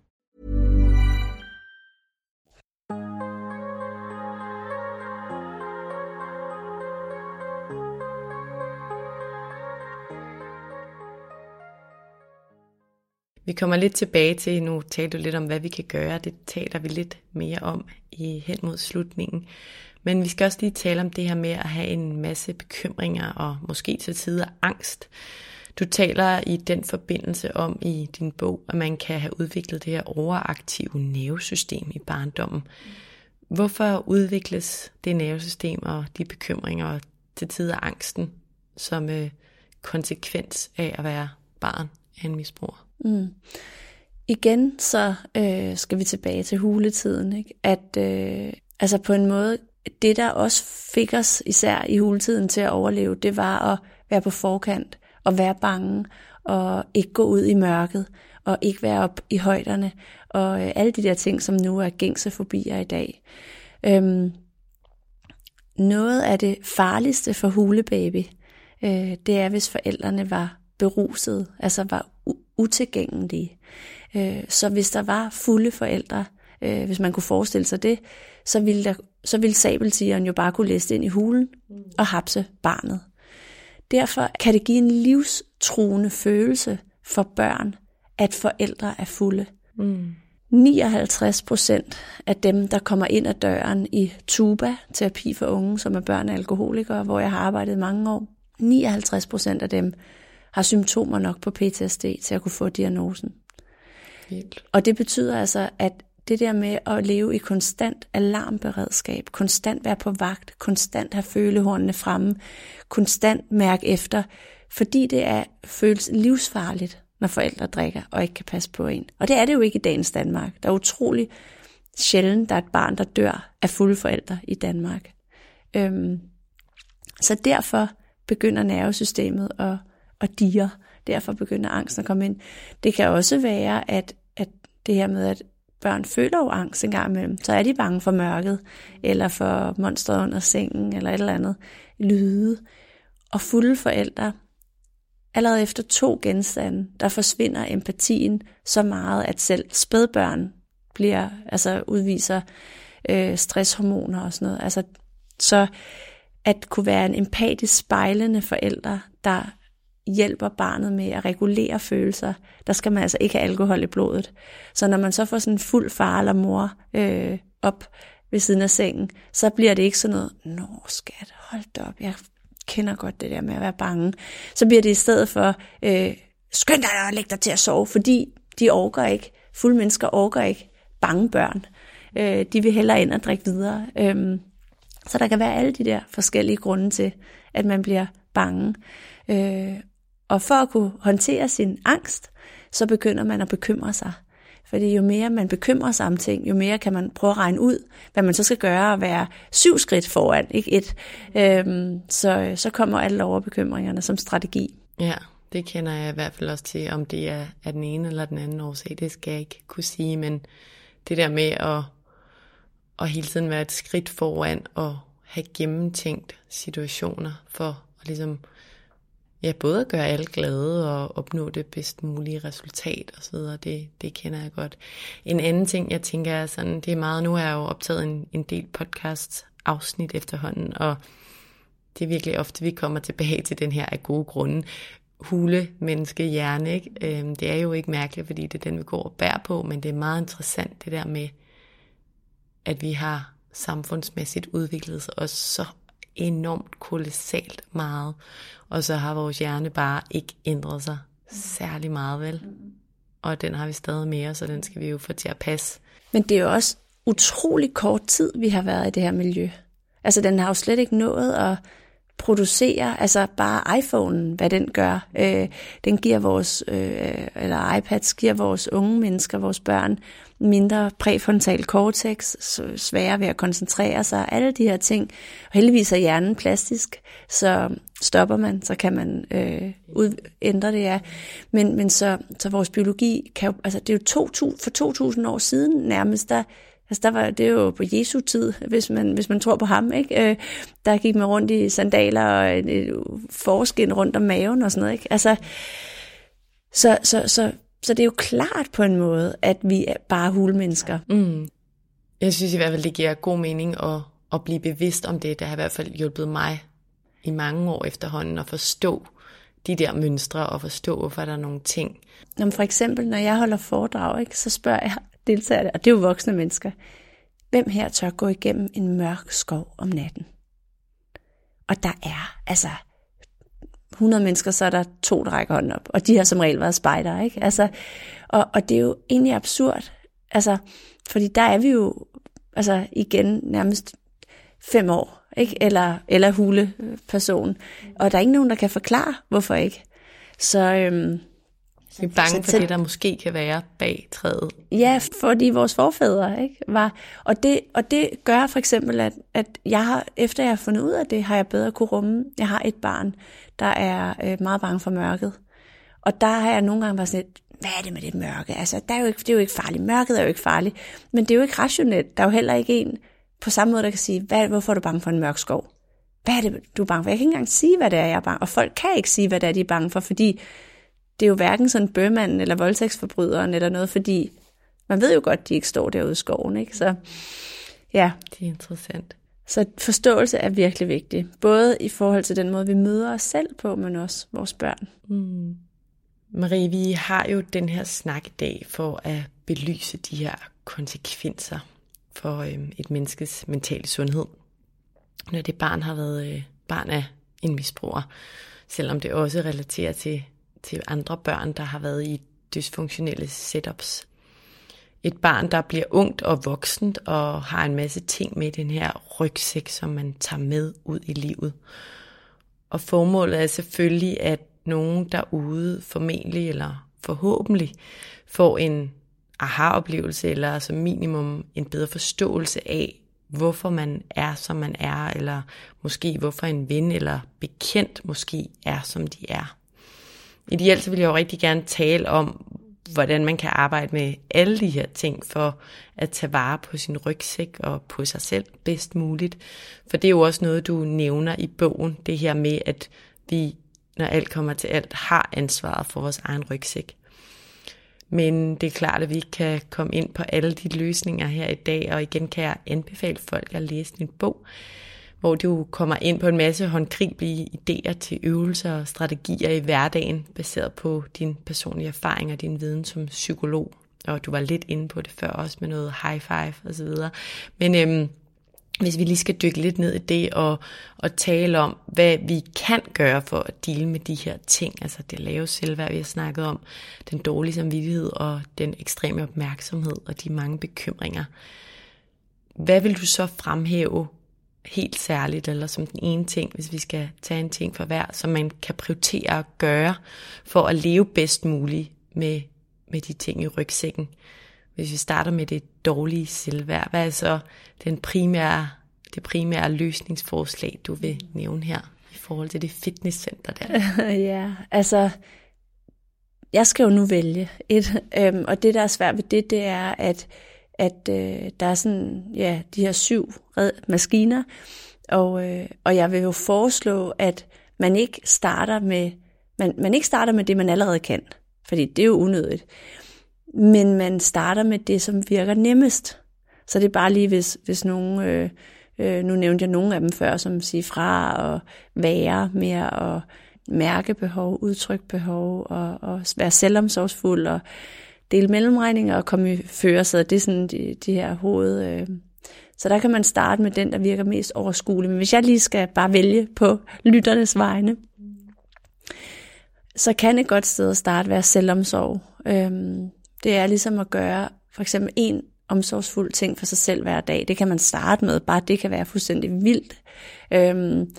Vi kommer lidt tilbage til, nu talte du lidt om, hvad vi kan gøre. Det taler vi lidt mere om i hen mod slutningen. Men vi skal også lige tale om det her med at have en masse bekymringer og måske til tider angst. Du taler i den forbindelse om i din bog, at man kan have udviklet det her overaktive nervesystem i barndommen. Hvorfor udvikles det nervesystem og de bekymringer og til tider angsten som øh, konsekvens af at være barn af en misbruger? Mm. Igen så øh, skal vi tilbage til huletiden, ikke? At, øh, altså på en måde, det der også fik os, især i huletiden, til at overleve, det var at være på forkant, og være bange, og ikke gå ud i mørket, og ikke være op i højderne, og øh, alle de der ting, som nu er gængse fobier i dag. Øhm, noget af det farligste for hulebaby, øh, det er, hvis forældrene var beruset, altså var utilgængelige. Øh, så hvis der var fulde forældre, øh, hvis man kunne forestille sig det, så ville, der, så ville sabeltigeren jo bare kunne læse ind i hulen og hapse barnet. Derfor kan det give en livstruende følelse for børn, at forældre er fulde. Mm. 59 procent af dem, der kommer ind ad døren i Tuba, terapi for unge, som er børn af alkoholikere, hvor jeg har arbejdet mange år, 59 procent af dem har symptomer nok på PTSD til at kunne få diagnosen. Helt. Og det betyder altså, at det der med at leve i konstant alarmberedskab, konstant være på vagt, konstant have følehornene fremme, konstant mærke efter, fordi det er føles livsfarligt, når forældre drikker og ikke kan passe på en. Og det er det jo ikke i dagens Danmark. Der er utrolig sjældent, der er et barn, der dør af fulde forældre i Danmark. Øhm, så derfor begynder nervesystemet at, og diger. Derfor begynder angsten at komme ind. Det kan også være, at, at det her med, at børn føler jo angst en gang imellem, så er de bange for mørket, eller for monstret under sengen, eller et eller andet lyde. Og fulde forældre, allerede efter to genstande, der forsvinder empatien så meget, at selv spædbørn bliver, altså udviser øh, stresshormoner og sådan noget. Altså, så at kunne være en empatisk spejlende forælder, der hjælper barnet med at regulere følelser, der skal man altså ikke have alkohol i blodet. Så når man så får sådan en fuld far eller mor øh, op ved siden af sengen, så bliver det ikke sådan noget, nå skat, hold da op, jeg kender godt det der med at være bange. Så bliver det i stedet for, øh, skynd dig at lægge dig til at sove, fordi de orker ikke, fulde mennesker orker ikke bange børn. Øh, de vil hellere ind og drikke videre. Øh, så der kan være alle de der forskellige grunde til, at man bliver bange. Øh, og for at kunne håndtere sin angst, så begynder man at bekymre sig. Fordi jo mere man bekymrer sig om ting, jo mere kan man prøve at regne ud, hvad man så skal gøre og være syv skridt foran, ikke et. Øhm, så, så kommer alle overbekymringerne som strategi. Ja, det kender jeg i hvert fald også til, om det er, er den ene eller den anden årsag. Det skal jeg ikke kunne sige, men det der med at, at hele tiden være et skridt foran og have gennemtænkt situationer for at ligesom ja, både at gøre alle glade og opnå det bedst mulige resultat og så videre, det, det kender jeg godt. En anden ting, jeg tænker er sådan, det er meget, nu er jeg jo optaget en, en del podcast afsnit efterhånden, og det er virkelig ofte, vi kommer tilbage til den her af gode grunde, hule menneske hjerne, ikke? Øhm, det er jo ikke mærkeligt, fordi det er den, vi går og bærer på, men det er meget interessant det der med, at vi har samfundsmæssigt udviklet os så enormt kolossalt meget. Og så har vores hjerne bare ikke ændret sig særlig meget, vel? Og den har vi stadig mere, så den skal vi jo få til at passe. Men det er jo også utrolig kort tid, vi har været i det her miljø. Altså, den har jo slet ikke nået at producere, altså bare iPhonen, hvad den gør. Øh, den giver vores, øh, eller iPads giver vores unge mennesker, vores børn, mindre præfrontal cortex, sværere ved at koncentrere sig, alle de her ting. Og heldigvis er hjernen plastisk, så stopper man, så kan man øh, ud, ændre det, ja. Men, men så, så vores biologi kan jo, altså det er jo 2000, for 2000 år siden nærmest, der, altså der var, det er jo på Jesu tid, hvis man, hvis man tror på ham, ikke? Øh, der gik man rundt i sandaler og et, et forskin rundt om maven og sådan noget, ikke? Altså, så, så, så så det er jo klart på en måde, at vi er bare hulmennesker. Mm. Jeg synes i hvert fald, det giver god mening at, at blive bevidst om det. Det har i hvert fald hjulpet mig i mange år efterhånden at forstå de der mønstre og forstå, hvorfor der er nogle ting. Når for eksempel, når jeg holder foredrag, ikke, så spørger jeg deltagerne, og det er jo voksne mennesker, hvem her tør gå igennem en mørk skov om natten? Og der er, altså, 100 mennesker, så er der to, der rækker hånden op. Og de har som regel været spejder, ikke? Altså, og, og det er jo egentlig absurd. Altså, fordi der er vi jo altså igen nærmest fem år, ikke? Eller, eller huleperson. Og der er ikke nogen, der kan forklare, hvorfor ikke. Så, øhm, Vi er bange for det, der måske kan være bag træet. Ja, fordi vores forfædre ikke, var. Og det, og det gør for eksempel, at, at jeg har, efter jeg har fundet ud af det, har jeg bedre kunne rumme. Jeg har et barn, der er øh, meget bange for mørket. Og der har jeg nogle gange været sådan lidt, hvad er det med det mørke? Altså, der er jo ikke, det er jo ikke farligt. Mørket er jo ikke farligt. Men det er jo ikke rationelt. Der er jo heller ikke en på samme måde, der kan sige, hvad, hvorfor er du bange for en mørk skov? Hvad er det, du er bange for? Jeg kan ikke engang sige, hvad det er, jeg er bange Og folk kan ikke sige, hvad det er, de er bange for, fordi det er jo hverken sådan bømanden eller voldtægtsforbryderen eller noget, fordi man ved jo godt, de ikke står derude i skoven. Ikke? Så ja. Det er interessant. Så forståelse er virkelig vigtig. Både i forhold til den måde, vi møder os selv på, men også vores børn. Mm. Marie, vi har jo den her snak i dag for at belyse de her konsekvenser for øhm, et menneskes mentale sundhed. Når det barn har været øh, barn af en misbruger, selvom det også relaterer til til andre børn, der har været i dysfunktionelle setups. Et barn, der bliver ungt og voksent og har en masse ting med den her rygsæk, som man tager med ud i livet. Og formålet er selvfølgelig, at nogen derude formentlig eller forhåbentlig får en aha-oplevelse eller som minimum en bedre forståelse af, hvorfor man er, som man er, eller måske hvorfor en ven eller bekendt måske er, som de er. Ideelt så vil jeg jo rigtig gerne tale om, hvordan man kan arbejde med alle de her ting for at tage vare på sin rygsæk og på sig selv bedst muligt. For det er jo også noget, du nævner i bogen, det her med, at vi, når alt kommer til alt, har ansvaret for vores egen rygsæk. Men det er klart, at vi ikke kan komme ind på alle de løsninger her i dag, og igen kan jeg anbefale folk at læse din bog hvor du kommer ind på en masse håndgribelige idéer til øvelser og strategier i hverdagen, baseret på din personlige erfaring og din viden som psykolog. Og du var lidt inde på det før også med noget high five osv. Men øhm, hvis vi lige skal dykke lidt ned i det og, og tale om, hvad vi kan gøre for at dele med de her ting, altså det lave selvværd, vi har snakket om, den dårlige samvittighed og den ekstreme opmærksomhed og de mange bekymringer. Hvad vil du så fremhæve helt særligt, eller som den ene ting, hvis vi skal tage en ting for hver, som man kan prioritere at gøre, for at leve bedst muligt med, med de ting i rygsækken. Hvis vi starter med det dårlige selvværd, hvad er så den primære, det primære løsningsforslag, du vil nævne her i forhold til det fitnesscenter der? ja, altså, jeg skal jo nu vælge et, øhm, og det der er svært ved det, det er, at at øh, der er sådan, ja, de her syv red maskiner, og, øh, og jeg vil jo foreslå, at man ikke starter med, man, man ikke starter med det, man allerede kan, fordi det er jo unødigt, men man starter med det, som virker nemmest. Så det er bare lige, hvis, hvis nogen, øh, øh, nu nævnte jeg nogle af dem før, som siger fra og være mere og mærke behov, udtryk behov og, og være selvomsorgsfuld og dele mellemregninger og komme i førersædet. Det er sådan de, de her hoved... Øh. Så der kan man starte med den, der virker mest overskuelig. Men hvis jeg lige skal bare vælge på lytternes vegne, så kan et godt sted at starte være selvomsorg. Øhm, det er ligesom at gøre for eksempel en omsorgsfuld ting for sig selv hver dag. Det kan man starte med, bare det kan være fuldstændig vildt. Øhm,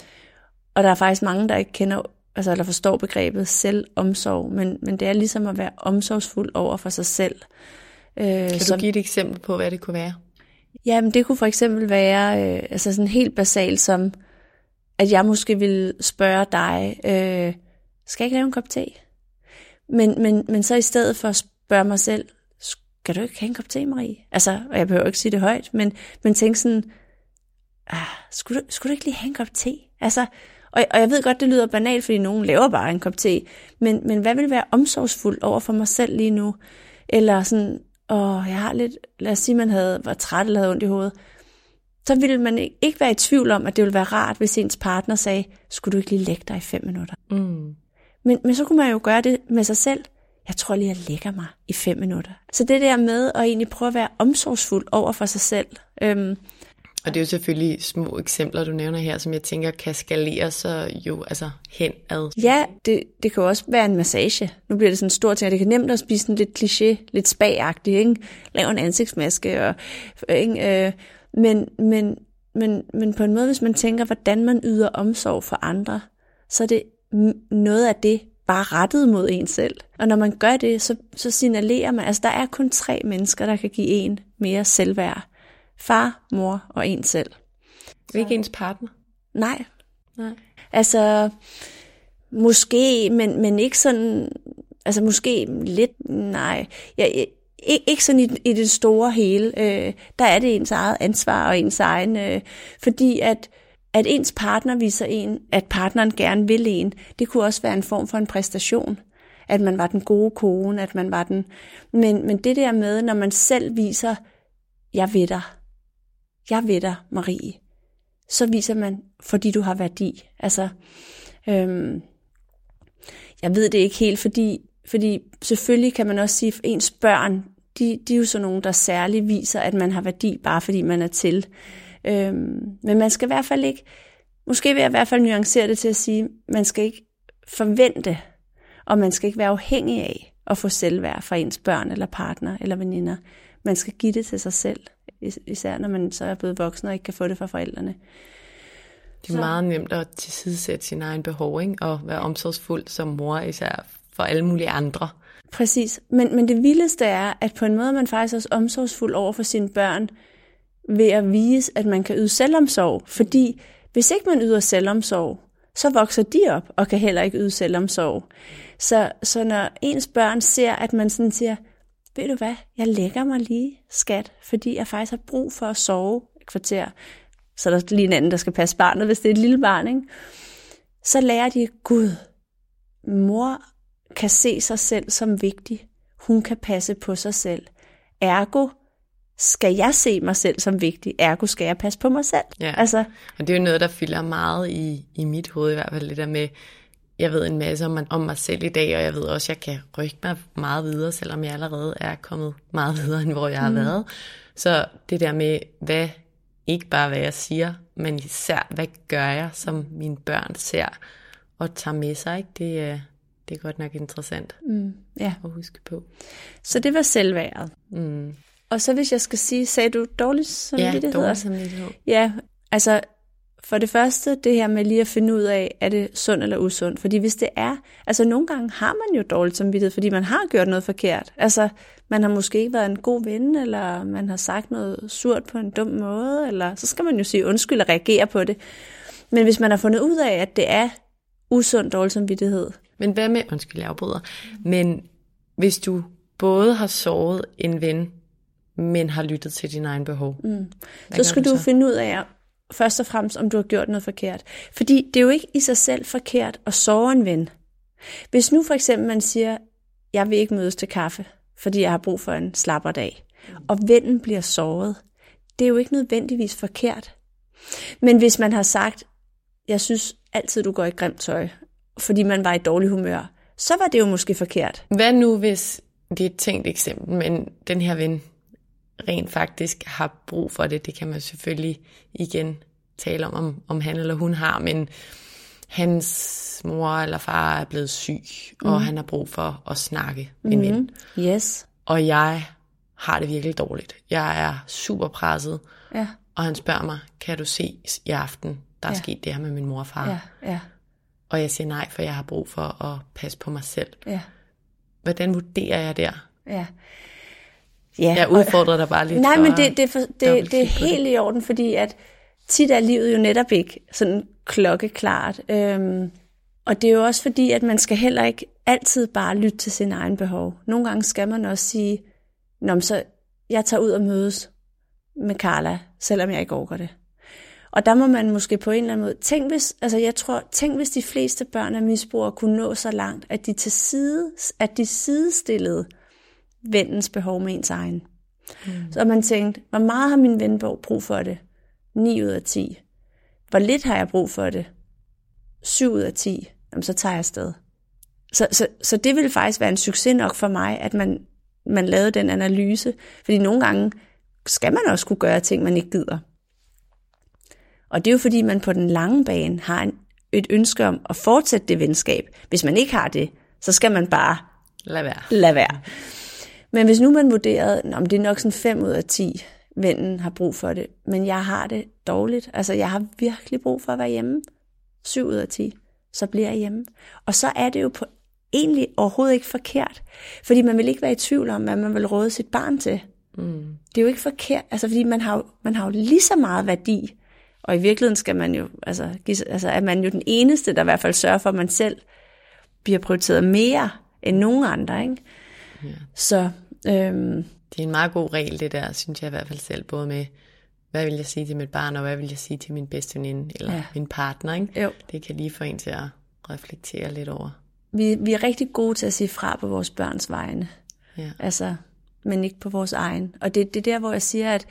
og der er faktisk mange, der ikke kender altså, eller forstår begrebet selvomsorg, men, men det er ligesom at være omsorgsfuld over for sig selv. Øh, kan du som, give et eksempel på, hvad det kunne være? Jamen, det kunne for eksempel være øh, altså sådan helt basalt som, at jeg måske vil spørge dig, øh, skal jeg ikke lave en kop te? Men, men, men så i stedet for at spørge mig selv, skal du ikke have en kop te, Marie? Altså, og jeg behøver ikke sige det højt, men, men tænk sådan, ah, skulle, du, skulle du ikke lige have en kop te? Altså, og, og jeg ved godt, det lyder banalt, fordi nogen laver bare en kop te, men, men hvad vil være omsorgsfuldt over for mig selv lige nu? Eller sådan, åh, jeg har lidt, lad os sige, man havde, var træt eller havde ondt i hovedet, så ville man ikke være i tvivl om, at det ville være rart, hvis ens partner sagde, skulle du ikke lige lægge dig i fem minutter? Mm. Men, men så kunne man jo gøre det med sig selv. Jeg tror lige, jeg lægger mig i fem minutter. Så det der med at egentlig prøve at være omsorgsfuld over for sig selv, øhm, og det er jo selvfølgelig små eksempler, du nævner her, som jeg tænker kan skalere sig jo altså henad. Ja, det, det kan jo også være en massage. Nu bliver det sådan en stor ting, og det kan nemt at spise sådan lidt kliché, lidt spagagtigt, ikke? Lave en ansigtsmaske, og, ikke? Øh, men, men, men, men på en måde, hvis man tænker, hvordan man yder omsorg for andre, så er det noget af det, bare rettet mod en selv. Og når man gør det, så, så signalerer man, altså der er kun tre mennesker, der kan give en mere selvværd. Far, mor og en selv. Ikke ens partner? Nej. Nej. Altså, måske, men, men ikke sådan, altså måske lidt, nej. Jeg, jeg, ikke, ikke sådan i, i det store hele. Øh, der er det ens eget ansvar og ens egen, øh, fordi at, at ens partner viser en, at partneren gerne vil en, det kunne også være en form for en præstation. At man var den gode kone, at man var den... Men, men det der med, når man selv viser, jeg ved dig, jeg ved dig, Marie, så viser man, fordi du har værdi. Altså, øhm, jeg ved det ikke helt, fordi, fordi selvfølgelig kan man også sige, at ens børn, de, de er jo sådan nogen, der særligt viser, at man har værdi, bare fordi man er til. Øhm, men man skal i hvert fald ikke, måske vil jeg i hvert fald nuancere det til at sige, man skal ikke forvente, og man skal ikke være afhængig af at få selvværd fra ens børn eller partner eller veninder. Man skal give det til sig selv, især når man så er blevet voksen og ikke kan få det fra forældrene. Det er så. meget nemt at tilsidesætte sin egen behov, ikke? og være omsorgsfuld som mor, især for alle mulige andre. Præcis, men, men det vildeste er, at på en måde er man faktisk også omsorgsfuld over for sine børn, ved at vise, at man kan yde selvomsorg. Fordi hvis ikke man yder selvomsorg, så vokser de op og kan heller ikke yde selvomsorg. Så, så når ens børn ser, at man sådan siger, ved du hvad, jeg lægger mig lige, skat, fordi jeg faktisk har brug for at sove et kvarter. Så er der lige en anden, der skal passe barnet, hvis det er et lille barn, ikke? Så lærer de, Gud, mor kan se sig selv som vigtig. Hun kan passe på sig selv. Ergo skal jeg se mig selv som vigtig, ergo skal jeg passe på mig selv. Ja. Altså, og det er jo noget, der fylder meget i, i mit hoved i hvert fald, det der med, jeg ved en masse om, om mig selv i dag, og jeg ved også, at jeg kan rykke mig meget videre, selvom jeg allerede er kommet meget videre, end hvor jeg har mm. været. Så det der med, hvad, ikke bare hvad jeg siger, men især, hvad gør jeg, som mine børn ser og tager med sig, ikke? Det, det er godt nok interessant mm, ja. at huske på. Så det var selvværet. Mm. Og så hvis jeg skal sige, sagde du dårlig samvittighed? Ja, dårlig samvittighed. Ja, altså for det første, det her med lige at finde ud af, er det sund eller usund? Fordi hvis det er, altså nogle gange har man jo dårlig samvittighed, fordi man har gjort noget forkert. Altså, man har måske ikke været en god ven, eller man har sagt noget surt på en dum måde, eller så skal man jo sige undskyld og reagere på det. Men hvis man har fundet ud af, at det er usund dårlig samvittighed. Men hvad med, undskyld, jeg afbryder, men hvis du både har såret en ven, men har lyttet til dine egne behov. Mm. Så skal du, så? finde ud af, først og fremmest, om du har gjort noget forkert. Fordi det er jo ikke i sig selv forkert at sove en ven. Hvis nu for eksempel man siger, jeg vil ikke mødes til kaffe, fordi jeg har brug for en slapper dag, og vennen bliver såret, det er jo ikke nødvendigvis forkert. Men hvis man har sagt, jeg synes altid, du går i grimt tøj, fordi man var i dårlig humør, så var det jo måske forkert. Hvad nu, hvis det er et tænkt eksempel, men den her ven rent faktisk har brug for det. Det kan man selvfølgelig igen tale om, om, om han eller hun har, men hans mor eller far er blevet syg, mm. og han har brug for at snakke med mm. en ven. Yes. Og jeg har det virkelig dårligt. Jeg er super presset, ja. og han spørger mig, kan du se i aften, der er ja. sket det her med min mor og far? Ja. Ja. Og jeg siger nej, for jeg har brug for at passe på mig selv. Ja. Hvordan vurderer jeg der? Ja. Ja, jeg udfordrer dig bare lidt. Nej, men det, det, for, det, det er helt i orden, fordi at tit er livet jo netop ikke sådan klokkeklart. Øhm, og det er jo også fordi, at man skal heller ikke altid bare lytte til sin egen behov. Nogle gange skal man også sige, Nå, så jeg tager ud og mødes med Carla, selvom jeg ikke overgår det. Og der må man måske på en eller anden måde, tænk hvis, altså jeg tror, tænk hvis de fleste børn af misbrugere kunne nå så langt, at de til side, at de sidestillede vennens behov med ens egen. Mm. Så man tænkt, hvor meget har min ven brug for det? 9 ud af 10. Hvor lidt har jeg brug for det? 7 ud af 10. Jamen, så tager jeg afsted. Så, så, så det ville faktisk være en succes nok for mig, at man, man lavede den analyse. Fordi nogle gange skal man også kunne gøre ting, man ikke gider. Og det er jo fordi, man på den lange bane har en, et ønske om at fortsætte det venskab. Hvis man ikke har det, så skal man bare lade være. Lad være. Men hvis nu man vurderede, om det er nok sådan 5 ud af 10, vennen har brug for det, men jeg har det dårligt, altså jeg har virkelig brug for at være hjemme, 7 ud af 10, så bliver jeg hjemme. Og så er det jo på egentlig overhovedet ikke forkert. Fordi man vil ikke være i tvivl om, hvad man vil råde sit barn til. Mm. Det er jo ikke forkert, altså fordi man har, man har jo lige så meget værdi. Og i virkeligheden skal man jo, altså, give, altså er man jo den eneste, der i hvert fald sørger for, at man selv bliver prioriteret mere end nogen andre. Ikke? Ja. Så, øhm, det er en meget god regel, det der, synes jeg i hvert fald selv, både med, hvad vil jeg sige til mit barn, og hvad vil jeg sige til min bedste veninde, eller ja. min partner. Ikke? Jo. Det kan lige få en til at reflektere lidt over. Vi, vi er rigtig gode til at sige fra på vores børns vegne. Ja. Altså, men ikke på vores egen. Og det, det er der, hvor jeg siger, at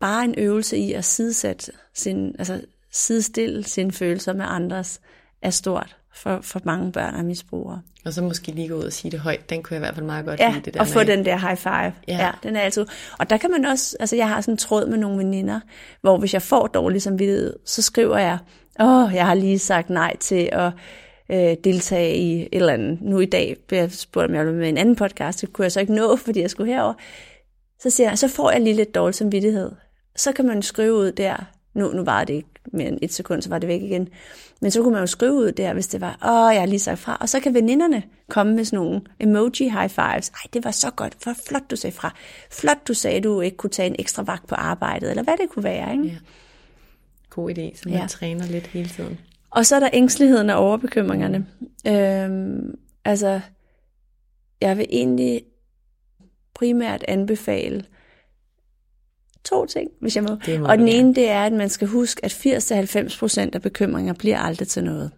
bare en øvelse i at sidesætte sin, altså sidestille sine følelser med andres, er stort for, for mange børn af misbrugere. Og så måske lige gå ud og sige det højt. Den kunne jeg i hvert fald meget godt ja, lide. Det der og få den der high five. Ja. ja. den er altid. Og der kan man også, altså jeg har sådan en tråd med nogle veninder, hvor hvis jeg får dårlig samvittighed, så skriver jeg, åh, oh, jeg har lige sagt nej til at øh, deltage i et eller andet. Nu i dag bliver jeg spurgt, om jeg ville med en anden podcast. Det kunne jeg så ikke nå, fordi jeg skulle herover. Så siger jeg, så får jeg lige lidt dårlig samvittighed. Så kan man skrive ud der, nu, nu var det ikke mere end et sekund, så var det væk igen. Men så kunne man jo skrive ud der, hvis det var, åh, jeg har lige sagt fra. Og så kan veninderne komme med sådan nogle emoji high fives. Ej, det var så godt, for flot du sagde fra. Flot du sagde, du ikke kunne tage en ekstra vagt på arbejdet, eller hvad det kunne være. Ikke? Ja. God idé, så man ja. træner lidt hele tiden. Og så er der ængsteligheden og overbekymringerne. Øhm, altså, jeg vil egentlig primært anbefale to ting, hvis jeg må. må og den ene, ja. det er, at man skal huske, at 80-90% af bekymringer bliver aldrig til noget.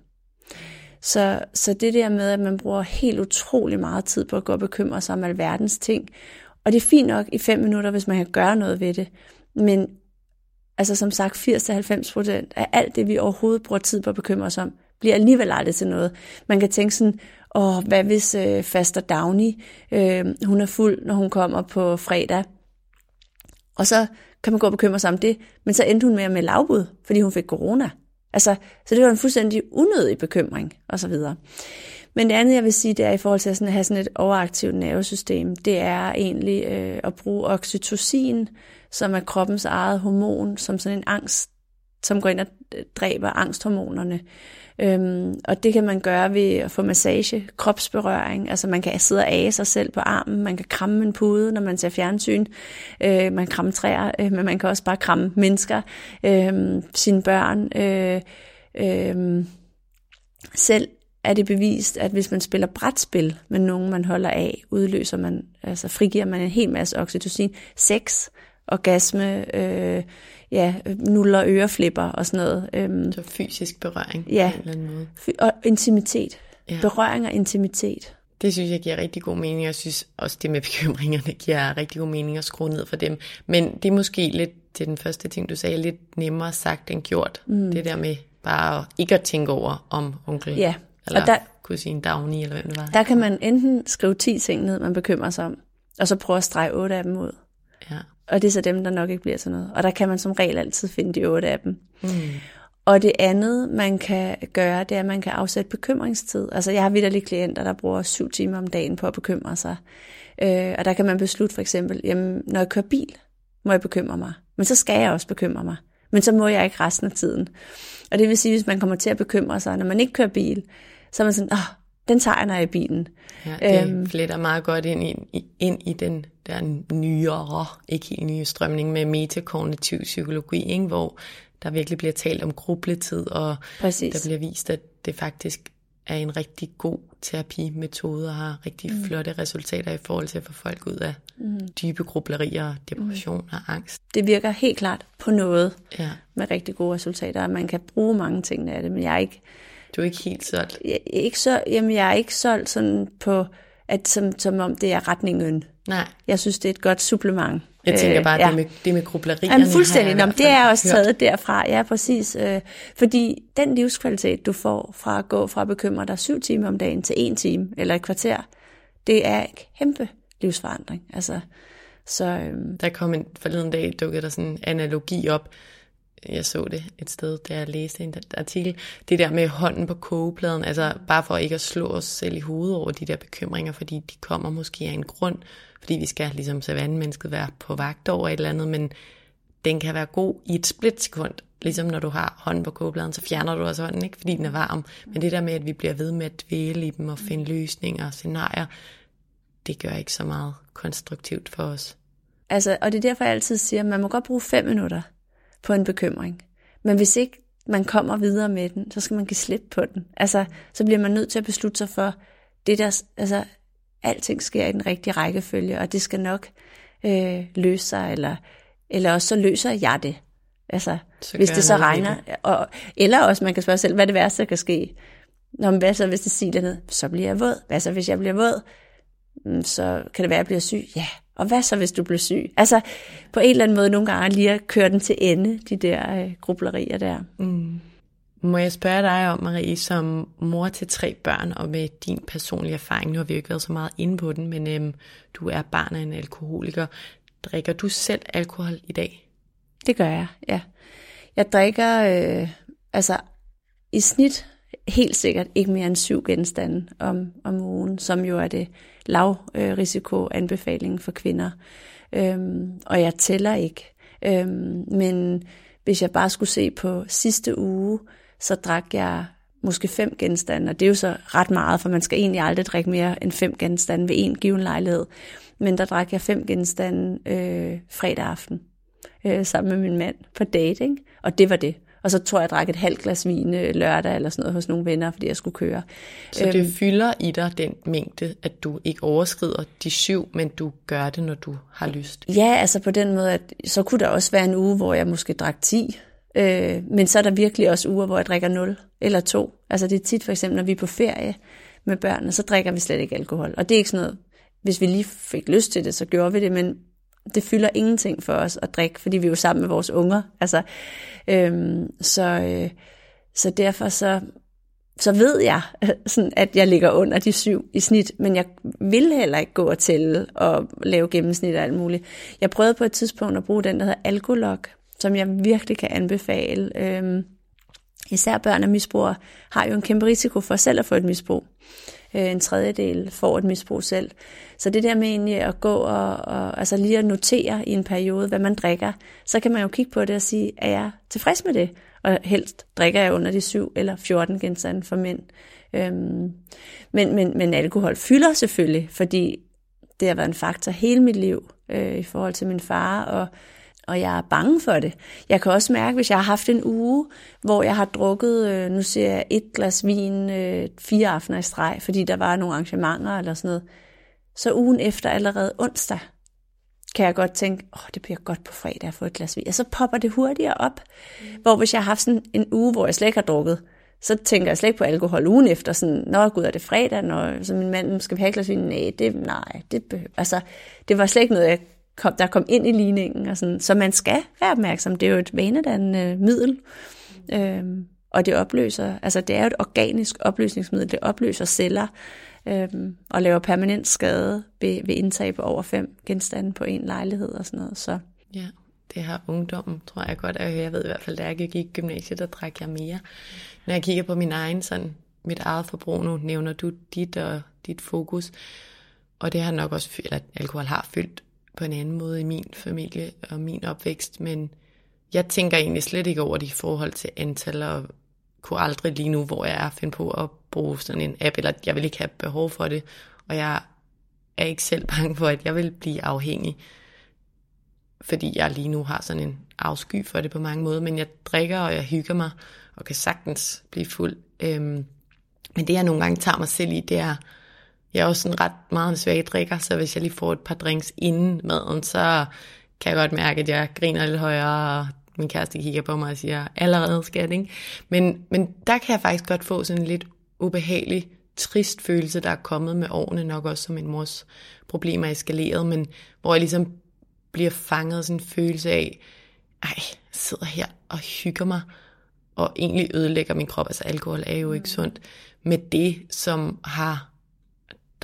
Så, så det der med, at man bruger helt utrolig meget tid på at gå og bekymre sig om alverdens ting, og det er fint nok i fem minutter, hvis man kan gøre noget ved det, men altså som sagt 80-90% af alt det, vi overhovedet bruger tid på at bekymre os om, bliver alligevel aldrig til noget. Man kan tænke sådan, åh, hvad hvis øh, Faster Downy, øh, hun er fuld, når hun kommer på fredag, og så kan man gå og bekymre sig om det, men så endte hun med at melde afbud, fordi hun fik corona. Altså, så det var en fuldstændig unødig bekymring, og så videre. Men det andet, jeg vil sige, det er i forhold til at, sådan, at have sådan et overaktivt nervesystem, det er egentlig øh, at bruge oxytocin, som er kroppens eget hormon, som sådan en angst, som går ind og dræber angsthormonerne. Øhm, og det kan man gøre ved at få massage, kropsberøring. Altså man kan sidde og age sig selv på armen, man kan kramme en pude, når man ser fjernsyn. Øh, man kan kramme træer, øh, men man kan også bare kramme mennesker, øh, sine børn. Øh, øh, selv er det bevist, at hvis man spiller brætspil med nogen, man holder af, udløser man, altså frigiver man en hel masse oxytocin. Sex, orgasme, øh, ja, nuller øreflipper og sådan noget. Øhm, så fysisk berøring ja, på en eller anden måde. Og intimitet. Ja. Berøring og intimitet. Det synes jeg giver rigtig god mening. Jeg synes også, det med bekymringerne giver rigtig god mening at skrue ned for dem. Men det er måske lidt, til den første ting, du sagde, lidt nemmere sagt end gjort. Mm. Det der med bare ikke at tænke over om onkel ja. eller og der, kusine Dagny, eller hvem det var. Der kan man enten skrive 10 ting ned, man bekymrer sig om, og så prøve at strege 8 af dem ud. Ja. Og det er så dem, der nok ikke bliver til noget. Og der kan man som regel altid finde de otte af dem. Mm. Og det andet, man kan gøre, det er, at man kan afsætte bekymringstid. Altså jeg har vidderlige klienter, der bruger syv timer om dagen på at bekymre sig. Øh, og der kan man beslutte for eksempel, jamen når jeg kører bil, må jeg bekymre mig. Men så skal jeg også bekymre mig. Men så må jeg ikke resten af tiden. Og det vil sige, hvis man kommer til at bekymre sig, når man ikke kører bil, så er man sådan, åh, den tager jeg, i bilen. Ja, det øhm, fletter meget godt ind i, ind i den der nyere, ikke helt nye strømning med metakognitiv psykologi, ikke? hvor der virkelig bliver talt om grubletid, og Præcis. der bliver vist, at det faktisk er en rigtig god terapimetode og har rigtig mm. flotte resultater i forhold til at få folk ud af mm. dybe grublerier, depression mm. og angst. Det virker helt klart på noget ja. med rigtig gode resultater, og man kan bruge mange ting af det, men jeg er ikke du er ikke helt solgt? Jeg, ikke så, jamen, jeg er ikke solgt sådan på, at som, som om det er retningen. Nej. Jeg synes, det er et godt supplement. Jeg tænker bare, øh, ja. det, med, det med grublerierne Jamen, fuldstændig. Nå, det er også taget hørt. derfra. Ja, præcis. Øh, fordi den livskvalitet, du får fra at gå fra at bekymre dig syv timer om dagen til en time eller et kvarter, det er en kæmpe livsforandring. Altså, så, øh, der kom en forleden dag, dukkede der sådan en analogi op jeg så det et sted, da jeg læste en artikel, det der med hånden på kogepladen, altså bare for ikke at slå os selv i hovedet over de der bekymringer, fordi de kommer måske af en grund, fordi vi skal ligesom mennesket være på vagt over et eller andet, men den kan være god i et splitsekund, ligesom når du har hånden på kogepladen, så fjerner du også hånden, ikke fordi den er varm. Men det der med, at vi bliver ved med at dvæle i dem og finde løsninger og scenarier, det gør ikke så meget konstruktivt for os. Altså, og det er derfor, jeg altid siger, at man må godt bruge fem minutter på en bekymring. Men hvis ikke man kommer videre med den, så skal man give slip på den. Altså, så bliver man nødt til at beslutte sig for, det der, altså, alting sker i den rigtige rækkefølge, og det skal nok øh, løse sig, eller, eller også så løser jeg det. Altså, så hvis det så regner. Det. Og, eller også, man kan spørge selv, hvad det værste, der kan ske? Nå, men hvad så, hvis det siger ned? Så bliver jeg våd. Hvad så, hvis jeg bliver våd? Mm, så kan det være, at jeg bliver syg. Ja, og hvad så, hvis du bliver syg? Altså, på en eller anden måde nogle gange lige at køre den til ende, de der øh, grublerier der. Mm. Må jeg spørge dig om, Marie, som mor til tre børn, og med din personlige erfaring, nu har vi jo ikke været så meget inde på den, men øhm, du er barn af en alkoholiker. Drikker du selv alkohol i dag? Det gør jeg, ja. Jeg drikker øh, altså i snit helt sikkert ikke mere end syv genstande om, om ugen, som jo er det lav øh, risiko anbefaling for kvinder. Øhm, og jeg tæller ikke. Øhm, men hvis jeg bare skulle se på sidste uge, så drak jeg måske fem genstande, og det er jo så ret meget, for man skal egentlig aldrig drikke mere end fem genstande ved en given lejlighed. Men der drak jeg fem genstande øh, fredag aften øh, sammen med min mand på dating, og det var det. Og så tror jeg, jeg drak et halvt glas vin øh, lørdag eller sådan noget hos nogle venner, fordi jeg skulle køre. Så det øhm, fylder i dig den mængde, at du ikke overskrider de syv, men du gør det, når du har lyst? Ja, altså på den måde, at så kunne der også være en uge, hvor jeg måske drak 10, øh, men så er der virkelig også uger, hvor jeg drikker 0 eller 2. Altså det er tit for eksempel, når vi er på ferie med børnene, så drikker vi slet ikke alkohol. Og det er ikke sådan noget, hvis vi lige fik lyst til det, så gjorde vi det, men det fylder ingenting for os at drikke, fordi vi er jo sammen med vores unger. Altså, øhm, så, øh, så derfor så, så ved jeg, sådan, at jeg ligger under de syv i snit, men jeg vil heller ikke gå og tælle og lave gennemsnit og alt muligt. Jeg prøvede på et tidspunkt at bruge den, der hedder Alkolog, som jeg virkelig kan anbefale. Øhm, især børn af misbrugere har jo en kæmpe risiko for selv at få et misbrug Øh, en tredjedel får et misbrug selv. Så det der med egentlig at gå og, og altså lige at notere i en periode, hvad man drikker, så kan man jo kigge på det og sige, er jeg tilfreds med det? Og helst drikker jeg under de 7 eller 14 genstande for mænd. Øhm, men, men, men alkohol fylder selvfølgelig, fordi det har været en faktor hele mit liv øh, i forhold til min far, og og jeg er bange for det. Jeg kan også mærke, hvis jeg har haft en uge, hvor jeg har drukket, øh, nu ser jeg et glas vin øh, fire aftener i streg, fordi der var nogle arrangementer eller sådan noget, så ugen efter allerede onsdag, kan jeg godt tænke, åh, oh, det bliver godt på fredag at få et glas vin. Og så popper det hurtigere op. Mm. Hvor hvis jeg har haft sådan en uge, hvor jeg slet ikke har drukket, så tænker jeg slet ikke på alkohol ugen efter, sådan, nå gud, er det fredag, når, så min mand skal vi have et glas vin? Nej, det, nej, det behøver, altså, det var slet ikke noget, jeg kom, der kom ind i ligningen. Og sådan. Så man skal være opmærksom. Det er jo et vanedannende øh, middel. Øhm, og det opløser, altså det er jo et organisk opløsningsmiddel. Det opløser celler øhm, og laver permanent skade ved, ved indtag på over fem genstande på en lejlighed og sådan noget. Så. Ja, det har ungdommen, tror jeg godt. Jeg ved i hvert fald, da jeg gik i gymnasiet, der drak jeg mere. Når jeg kigger på min egen, sådan, mit eget forbrug, nu nævner du dit og dit fokus, og det har nok også, eller alkohol har fyldt på en anden måde i min familie og min opvækst, men jeg tænker egentlig slet ikke over det i forhold til antal, og kunne aldrig lige nu, hvor jeg er, finde på at bruge sådan en app, eller jeg vil ikke have behov for det, og jeg er ikke selv bange for, at jeg vil blive afhængig, fordi jeg lige nu har sådan en afsky for det på mange måder, men jeg drikker, og jeg hygger mig, og kan sagtens blive fuld. Øhm, men det jeg nogle gange tager mig selv i, det er jeg er også sådan ret meget en svag drikker, så hvis jeg lige får et par drinks inden maden, så kan jeg godt mærke, at jeg griner lidt højere, og min kæreste kigger på mig og siger, allerede skat, ikke? Men, men der kan jeg faktisk godt få sådan en lidt ubehagelig, trist følelse, der er kommet med årene, nok også som min mors problemer er eskaleret, men hvor jeg ligesom bliver fanget sådan en følelse af, ej, jeg sidder her og hygger mig, og egentlig ødelægger min krop, altså alkohol er jo ikke sundt, med det, som har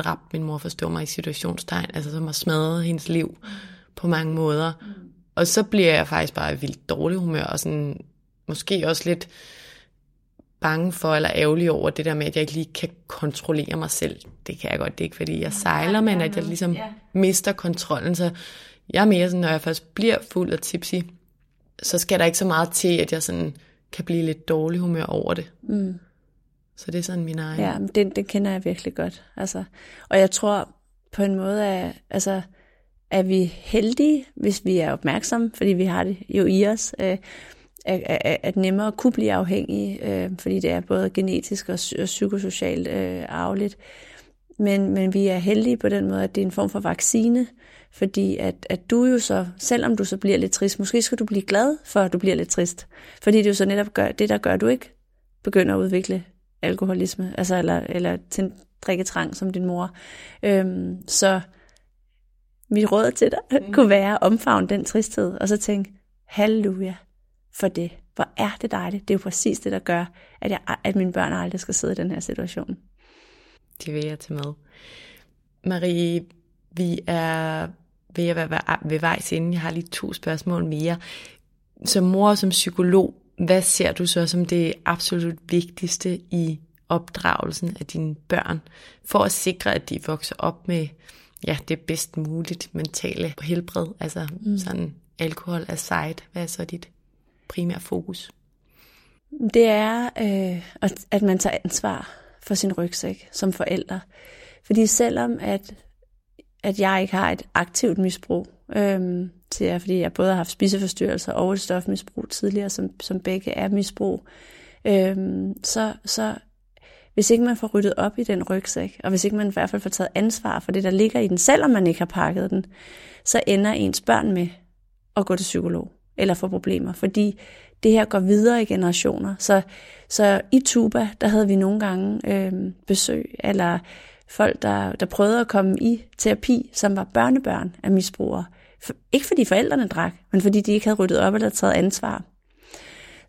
dræbt min mor, forstår mig i situationstegn, altså som har smadret hendes liv på mange måder. Og så bliver jeg faktisk bare vildt dårlig humør, og sådan, måske også lidt bange for, eller ærgerlig over det der med, at jeg ikke lige kan kontrollere mig selv. Det kan jeg godt, det er ikke fordi jeg sejler, men at jeg ligesom mister kontrollen. Så jeg er mere sådan, når jeg først bliver fuld af tipsy, så skal der ikke så meget til, at jeg sådan kan blive lidt dårlig humør over det. Mm. Så det er sådan min egen. Ja, men det, det kender jeg virkelig godt. Altså, og jeg tror på en måde, at altså, er vi heldige, hvis vi er opmærksomme, fordi vi har det jo i os, øh, at, at, at nemmere kunne blive afhængige, øh, fordi det er både genetisk og, og psykosocialt øh, arveligt. Men, men vi er heldige på den måde, at det er en form for vaccine, fordi at, at du jo så, selvom du så bliver lidt trist, måske skal du blive glad for, at du bliver lidt trist. Fordi det jo så netop gør, det, der gør, at du ikke begynder at udvikle alkoholisme, altså eller, eller til drikketrang som din mor. Øhm, så mit råd til dig mm. kunne være at omfavne den tristhed, og så tænke, halleluja for det. Hvor er det dejligt. Det er jo præcis det, der gør, at, jeg, at mine børn aldrig skal sidde i den her situation. Det vil jeg tage med. Marie, vi er ved at være ved vejs inden. Jeg har lige to spørgsmål mere. Som mor og som psykolog, hvad ser du så som det absolut vigtigste i opdragelsen af dine børn, for at sikre, at de vokser op med ja, det bedst muligt mentale helbred, altså mm. sådan alkohol aside, hvad er så dit primære fokus? Det er, øh, at man tager ansvar for sin rygsæk som forældre. Fordi selvom at, at jeg ikke har et aktivt misbrug, øh, til jer, fordi jeg både har haft spiseforstyrrelser og et stofmisbrug tidligere, som, som begge er misbrug, øhm, så, så hvis ikke man får ryddet op i den rygsæk, og hvis ikke man i hvert fald får taget ansvar for det, der ligger i den, selvom man ikke har pakket den, så ender ens børn med at gå til psykolog eller få problemer, fordi det her går videre i generationer. Så, så i Tuba, der havde vi nogle gange øh, besøg, eller folk, der, der prøvede at komme i terapi, som var børnebørn af misbrugere ikke fordi forældrene drak, men fordi de ikke havde ryddet op eller taget ansvar.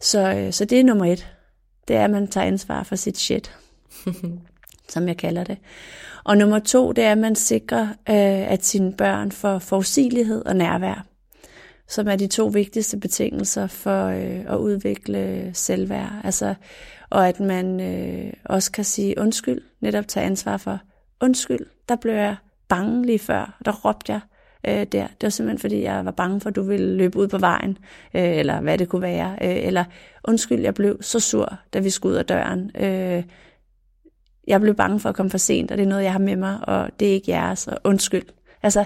Så, øh, så det er nummer et. Det er, at man tager ansvar for sit shit. som jeg kalder det. Og nummer to, det er, at man sikrer, øh, at sine børn får forudsigelighed og nærvær, som er de to vigtigste betingelser for øh, at udvikle selvværd. Altså, og at man øh, også kan sige undskyld, netop tage ansvar for, undskyld, der blev jeg bange lige før, der råbte jeg øh, der. Det var simpelthen, fordi jeg var bange for, at du ville løbe ud på vejen, øh, eller hvad det kunne være. Øh, eller undskyld, jeg blev så sur, da vi skulle ud af døren. Øh, jeg blev bange for at komme for sent, og det er noget, jeg har med mig, og det er ikke jeres, og undskyld. Altså,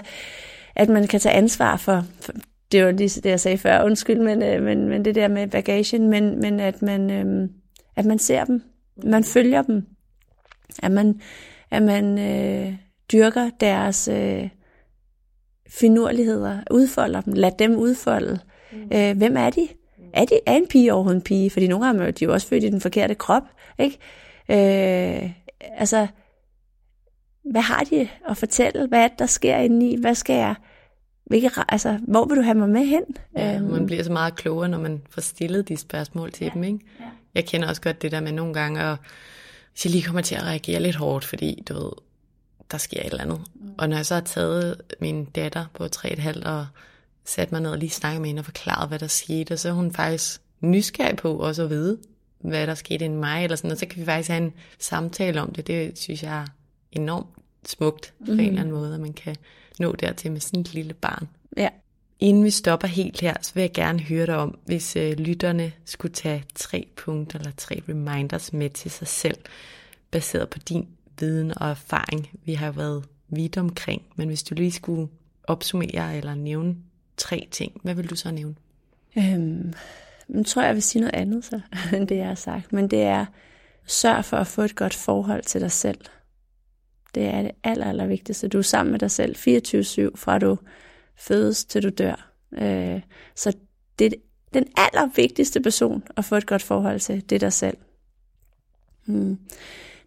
at man kan tage ansvar for, for det var lige det, jeg sagde før, undskyld, men, øh, men, men det der med bagagen, men, men at, man, øh, at man ser dem, man følger dem, at man, at man øh, dyrker deres øh, finurligheder, udfolder dem, lad dem udfolde. Mm. Øh, hvem er de? Er, de? er en pige overhovedet en pige? Fordi nogle gange er de jo også født i den forkerte krop, ikke? Øh, altså, hvad har de at fortælle? Hvad er det, der sker indeni? Hvad skal jeg? Hvilke, altså, hvor vil du have mig med hen? Ja, øhm. man bliver så meget klogere, når man får stillet de spørgsmål til ja, dem. Ikke? Ja. Jeg kender også godt det der med nogle gange, at hvis jeg lige kommer til at reagere lidt hårdt, fordi du ved, der sker et eller andet. Mm. Og når jeg så har taget min datter på 3,5 og sat mig ned og lige snakket med hende og forklaret, hvad der skete, så er hun faktisk nysgerrig på også at vide, hvad der skete i mig, eller sådan, og så kan vi faktisk have en samtale om det. Det synes jeg er enormt smukt på mm. en eller anden måde, at man kan nå dertil med sådan et lille barn. Ja. Inden vi stopper helt her, så vil jeg gerne høre dig om, hvis øh, lytterne skulle tage tre punkter eller tre reminders med til sig selv, baseret på din viden og erfaring. Vi har været vidt omkring, men hvis du lige skulle opsummere eller nævne tre ting, hvad vil du så nævne? Øhm, nu tror jeg, jeg vil sige noget andet så, end det, jeg har sagt. Men det er, sørg for at få et godt forhold til dig selv. Det er det aller, aller vigtigste. Du er sammen med dig selv 24-7, fra du fødes til du dør. Øh, så det er den allervigtigste person at få et godt forhold til, det er dig selv. Hmm.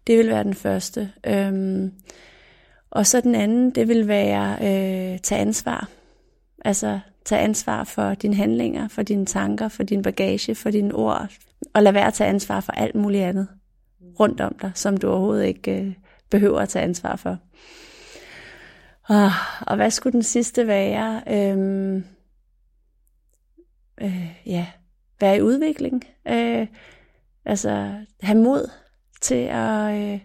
Det vil være den første. Øhm, og så den anden, det vil være øh, tage ansvar. Altså tage ansvar for dine handlinger, for dine tanker, for din bagage, for dine ord. Og lad være at tage ansvar for alt muligt andet rundt om dig, som du overhovedet ikke øh, behøver at tage ansvar for. Og, og hvad skulle den sidste være? Øhm, øh, ja, være i udvikling. Øh, altså have mod til at, øh,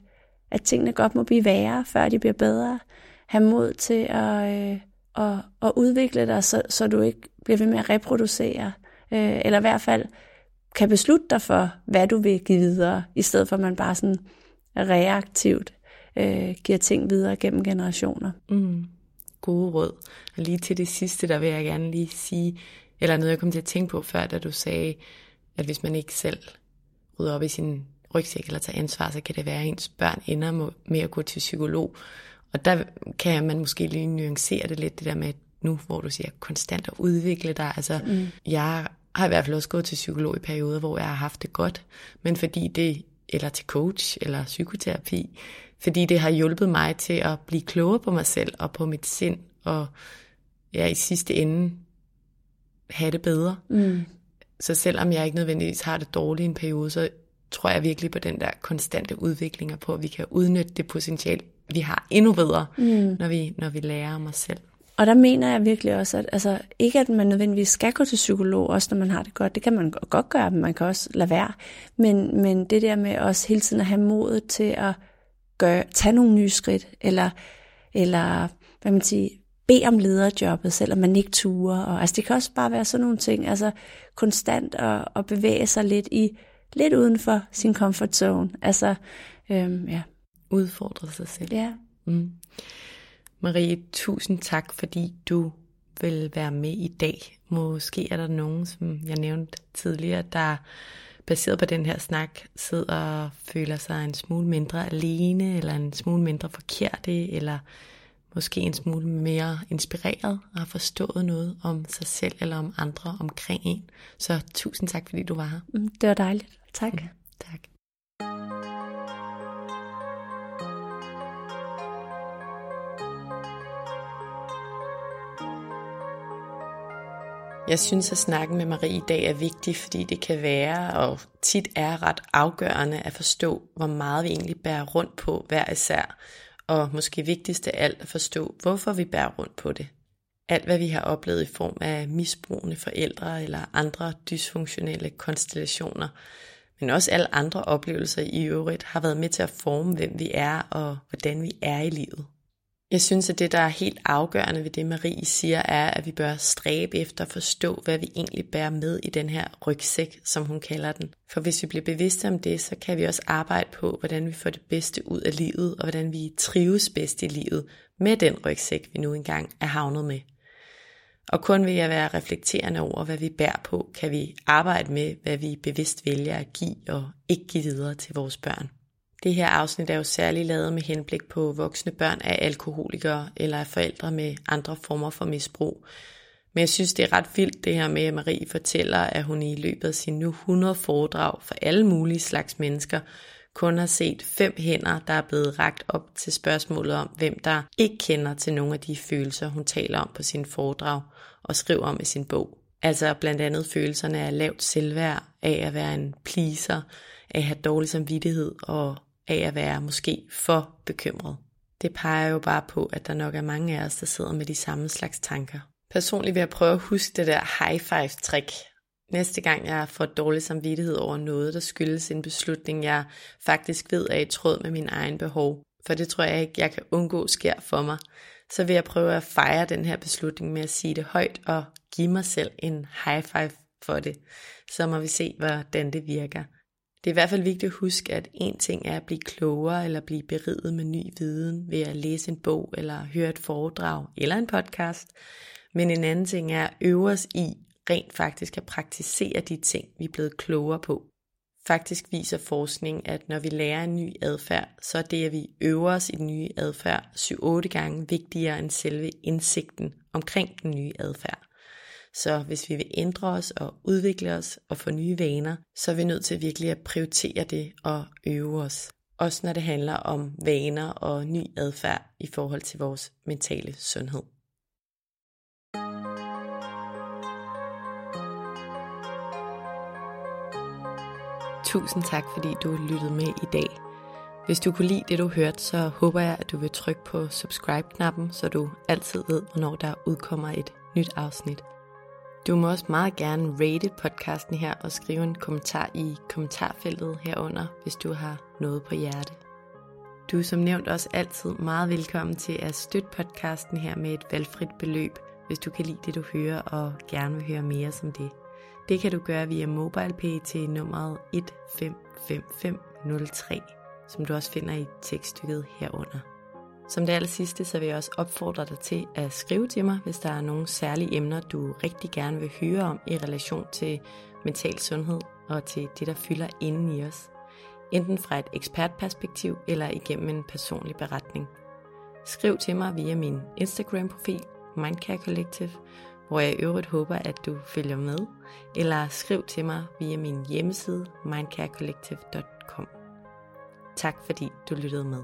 at tingene godt må blive værre, før de bliver bedre. Have mod til at, øh, at, at udvikle dig, så, så du ikke bliver ved med at reproducere øh, eller i hvert fald kan beslutte dig for, hvad du vil give videre, i stedet for at man bare sådan reaktivt øh, giver ting videre gennem generationer. Mm. Gode råd. Og lige til det sidste, der vil jeg gerne lige sige, eller noget jeg kom til at tænke på før, da du sagde, at hvis man ikke selv rydder op i sin rygsæk eller tager ansvar, så kan det være, at ens børn ender med at gå til psykolog. Og der kan man måske lige nuancere det lidt, det der med nu, hvor du siger konstant at udvikle dig. Altså, mm. jeg har i hvert fald også gået til psykolog i perioder, hvor jeg har haft det godt, men fordi det, eller til coach eller psykoterapi, fordi det har hjulpet mig til at blive klogere på mig selv og på mit sind, og ja, i sidste ende have det bedre. Mm. Så selvom jeg ikke nødvendigvis har det dårligt i en periode, så tror jeg virkelig på den der konstante udvikling, og på at vi kan udnytte det potentiale, vi har endnu bedre, mm. når, vi, når vi lærer om os selv. Og der mener jeg virkelig også, at altså, ikke at man nødvendigvis skal gå til psykolog, også når man har det godt. Det kan man godt gøre, men man kan også lade være. Men, men det der med også hele tiden at have modet til at gøre, tage nogle nye skridt, eller, eller hvad man siger, bede om lederjobbet, selvom man ikke turer. Og, altså, det kan også bare være sådan nogle ting, altså konstant at, at bevæge sig lidt i lidt uden for sin comfort zone. Altså, øhm, ja. Udfordre sig selv. Ja. Mm. Marie, tusind tak, fordi du vil være med i dag. Måske er der nogen, som jeg nævnte tidligere, der baseret på den her snak sidder og føler sig en smule mindre alene, eller en smule mindre forkerte, eller måske en smule mere inspireret og har forstået noget om sig selv eller om andre omkring en. Så tusind tak, fordi du var her. Mm, det var dejligt. Tak. Mm, tak. Jeg synes, at snakken med Marie i dag er vigtig, fordi det kan være, og tit er ret afgørende at forstå, hvor meget vi egentlig bærer rundt på hver især, og måske vigtigst af alt at forstå, hvorfor vi bærer rundt på det. Alt, hvad vi har oplevet i form af misbrugende forældre eller andre dysfunktionelle konstellationer, men også alle andre oplevelser i øvrigt, har været med til at forme, hvem vi er og hvordan vi er i livet. Jeg synes, at det, der er helt afgørende ved det, Marie siger, er, at vi bør stræbe efter at forstå, hvad vi egentlig bærer med i den her rygsæk, som hun kalder den. For hvis vi bliver bevidste om det, så kan vi også arbejde på, hvordan vi får det bedste ud af livet, og hvordan vi trives bedst i livet med den rygsæk, vi nu engang er havnet med. Og kun ved at være reflekterende over, hvad vi bærer på, kan vi arbejde med, hvad vi bevidst vælger at give og ikke give videre til vores børn. Det her afsnit er jo særligt lavet med henblik på voksne børn af alkoholikere eller af forældre med andre former for misbrug. Men jeg synes, det er ret vildt det her med, at Marie fortæller, at hun i løbet af sin nu 100 foredrag for alle mulige slags mennesker, kun har set fem hænder, der er blevet ragt op til spørgsmålet om, hvem der ikke kender til nogle af de følelser, hun taler om på sin foredrag og skriver om i sin bog. Altså blandt andet følelserne af lavt selvværd, af at være en pleaser, af at have dårlig samvittighed og af at være måske for bekymret. Det peger jo bare på, at der nok er mange af os, der sidder med de samme slags tanker. Personligt vil jeg prøve at huske det der high five trick. Næste gang jeg får dårlig samvittighed over noget, der skyldes en beslutning, jeg faktisk ved er i tråd med min egen behov, for det tror jeg ikke, jeg kan undgå sker for mig, så vil jeg prøve at fejre den her beslutning med at sige det højt og give mig selv en high five for det. Så må vi se, hvordan det virker. Det er i hvert fald vigtigt at huske, at en ting er at blive klogere eller blive beriget med ny viden ved at læse en bog eller høre et foredrag eller en podcast. Men en anden ting er at øve os i rent faktisk at praktisere de ting, vi er blevet klogere på. Faktisk viser forskning, at når vi lærer en ny adfærd, så er det, at vi øver os i den nye adfærd 7-8 gange vigtigere end selve indsigten omkring den nye adfærd. Så hvis vi vil ændre os og udvikle os og få nye vaner, så er vi nødt til virkelig at prioritere det og øve os. Også når det handler om vaner og ny adfærd i forhold til vores mentale sundhed. Tusind tak, fordi du lyttede med i dag. Hvis du kunne lide det, du hørte, så håber jeg, at du vil trykke på subscribe-knappen, så du altid ved, hvornår der udkommer et nyt afsnit. Du må også meget gerne rate podcasten her og skrive en kommentar i kommentarfeltet herunder, hvis du har noget på hjerte. Du er som nævnt også altid meget velkommen til at støtte podcasten her med et valgfrit beløb, hvis du kan lide det, du hører og gerne vil høre mere som det. Det kan du gøre via MobilePay til nummeret 155503, som du også finder i tekststykket herunder. Som det aller sidste, så vil jeg også opfordre dig til at skrive til mig, hvis der er nogle særlige emner, du rigtig gerne vil høre om i relation til mental sundhed og til det, der fylder inden i os. Enten fra et ekspertperspektiv eller igennem en personlig beretning. Skriv til mig via min Instagram-profil, Mindcare Collective, hvor jeg i øvrigt håber, at du følger med, eller skriv til mig via min hjemmeside mindcarecollective.com. Tak fordi du lyttede med.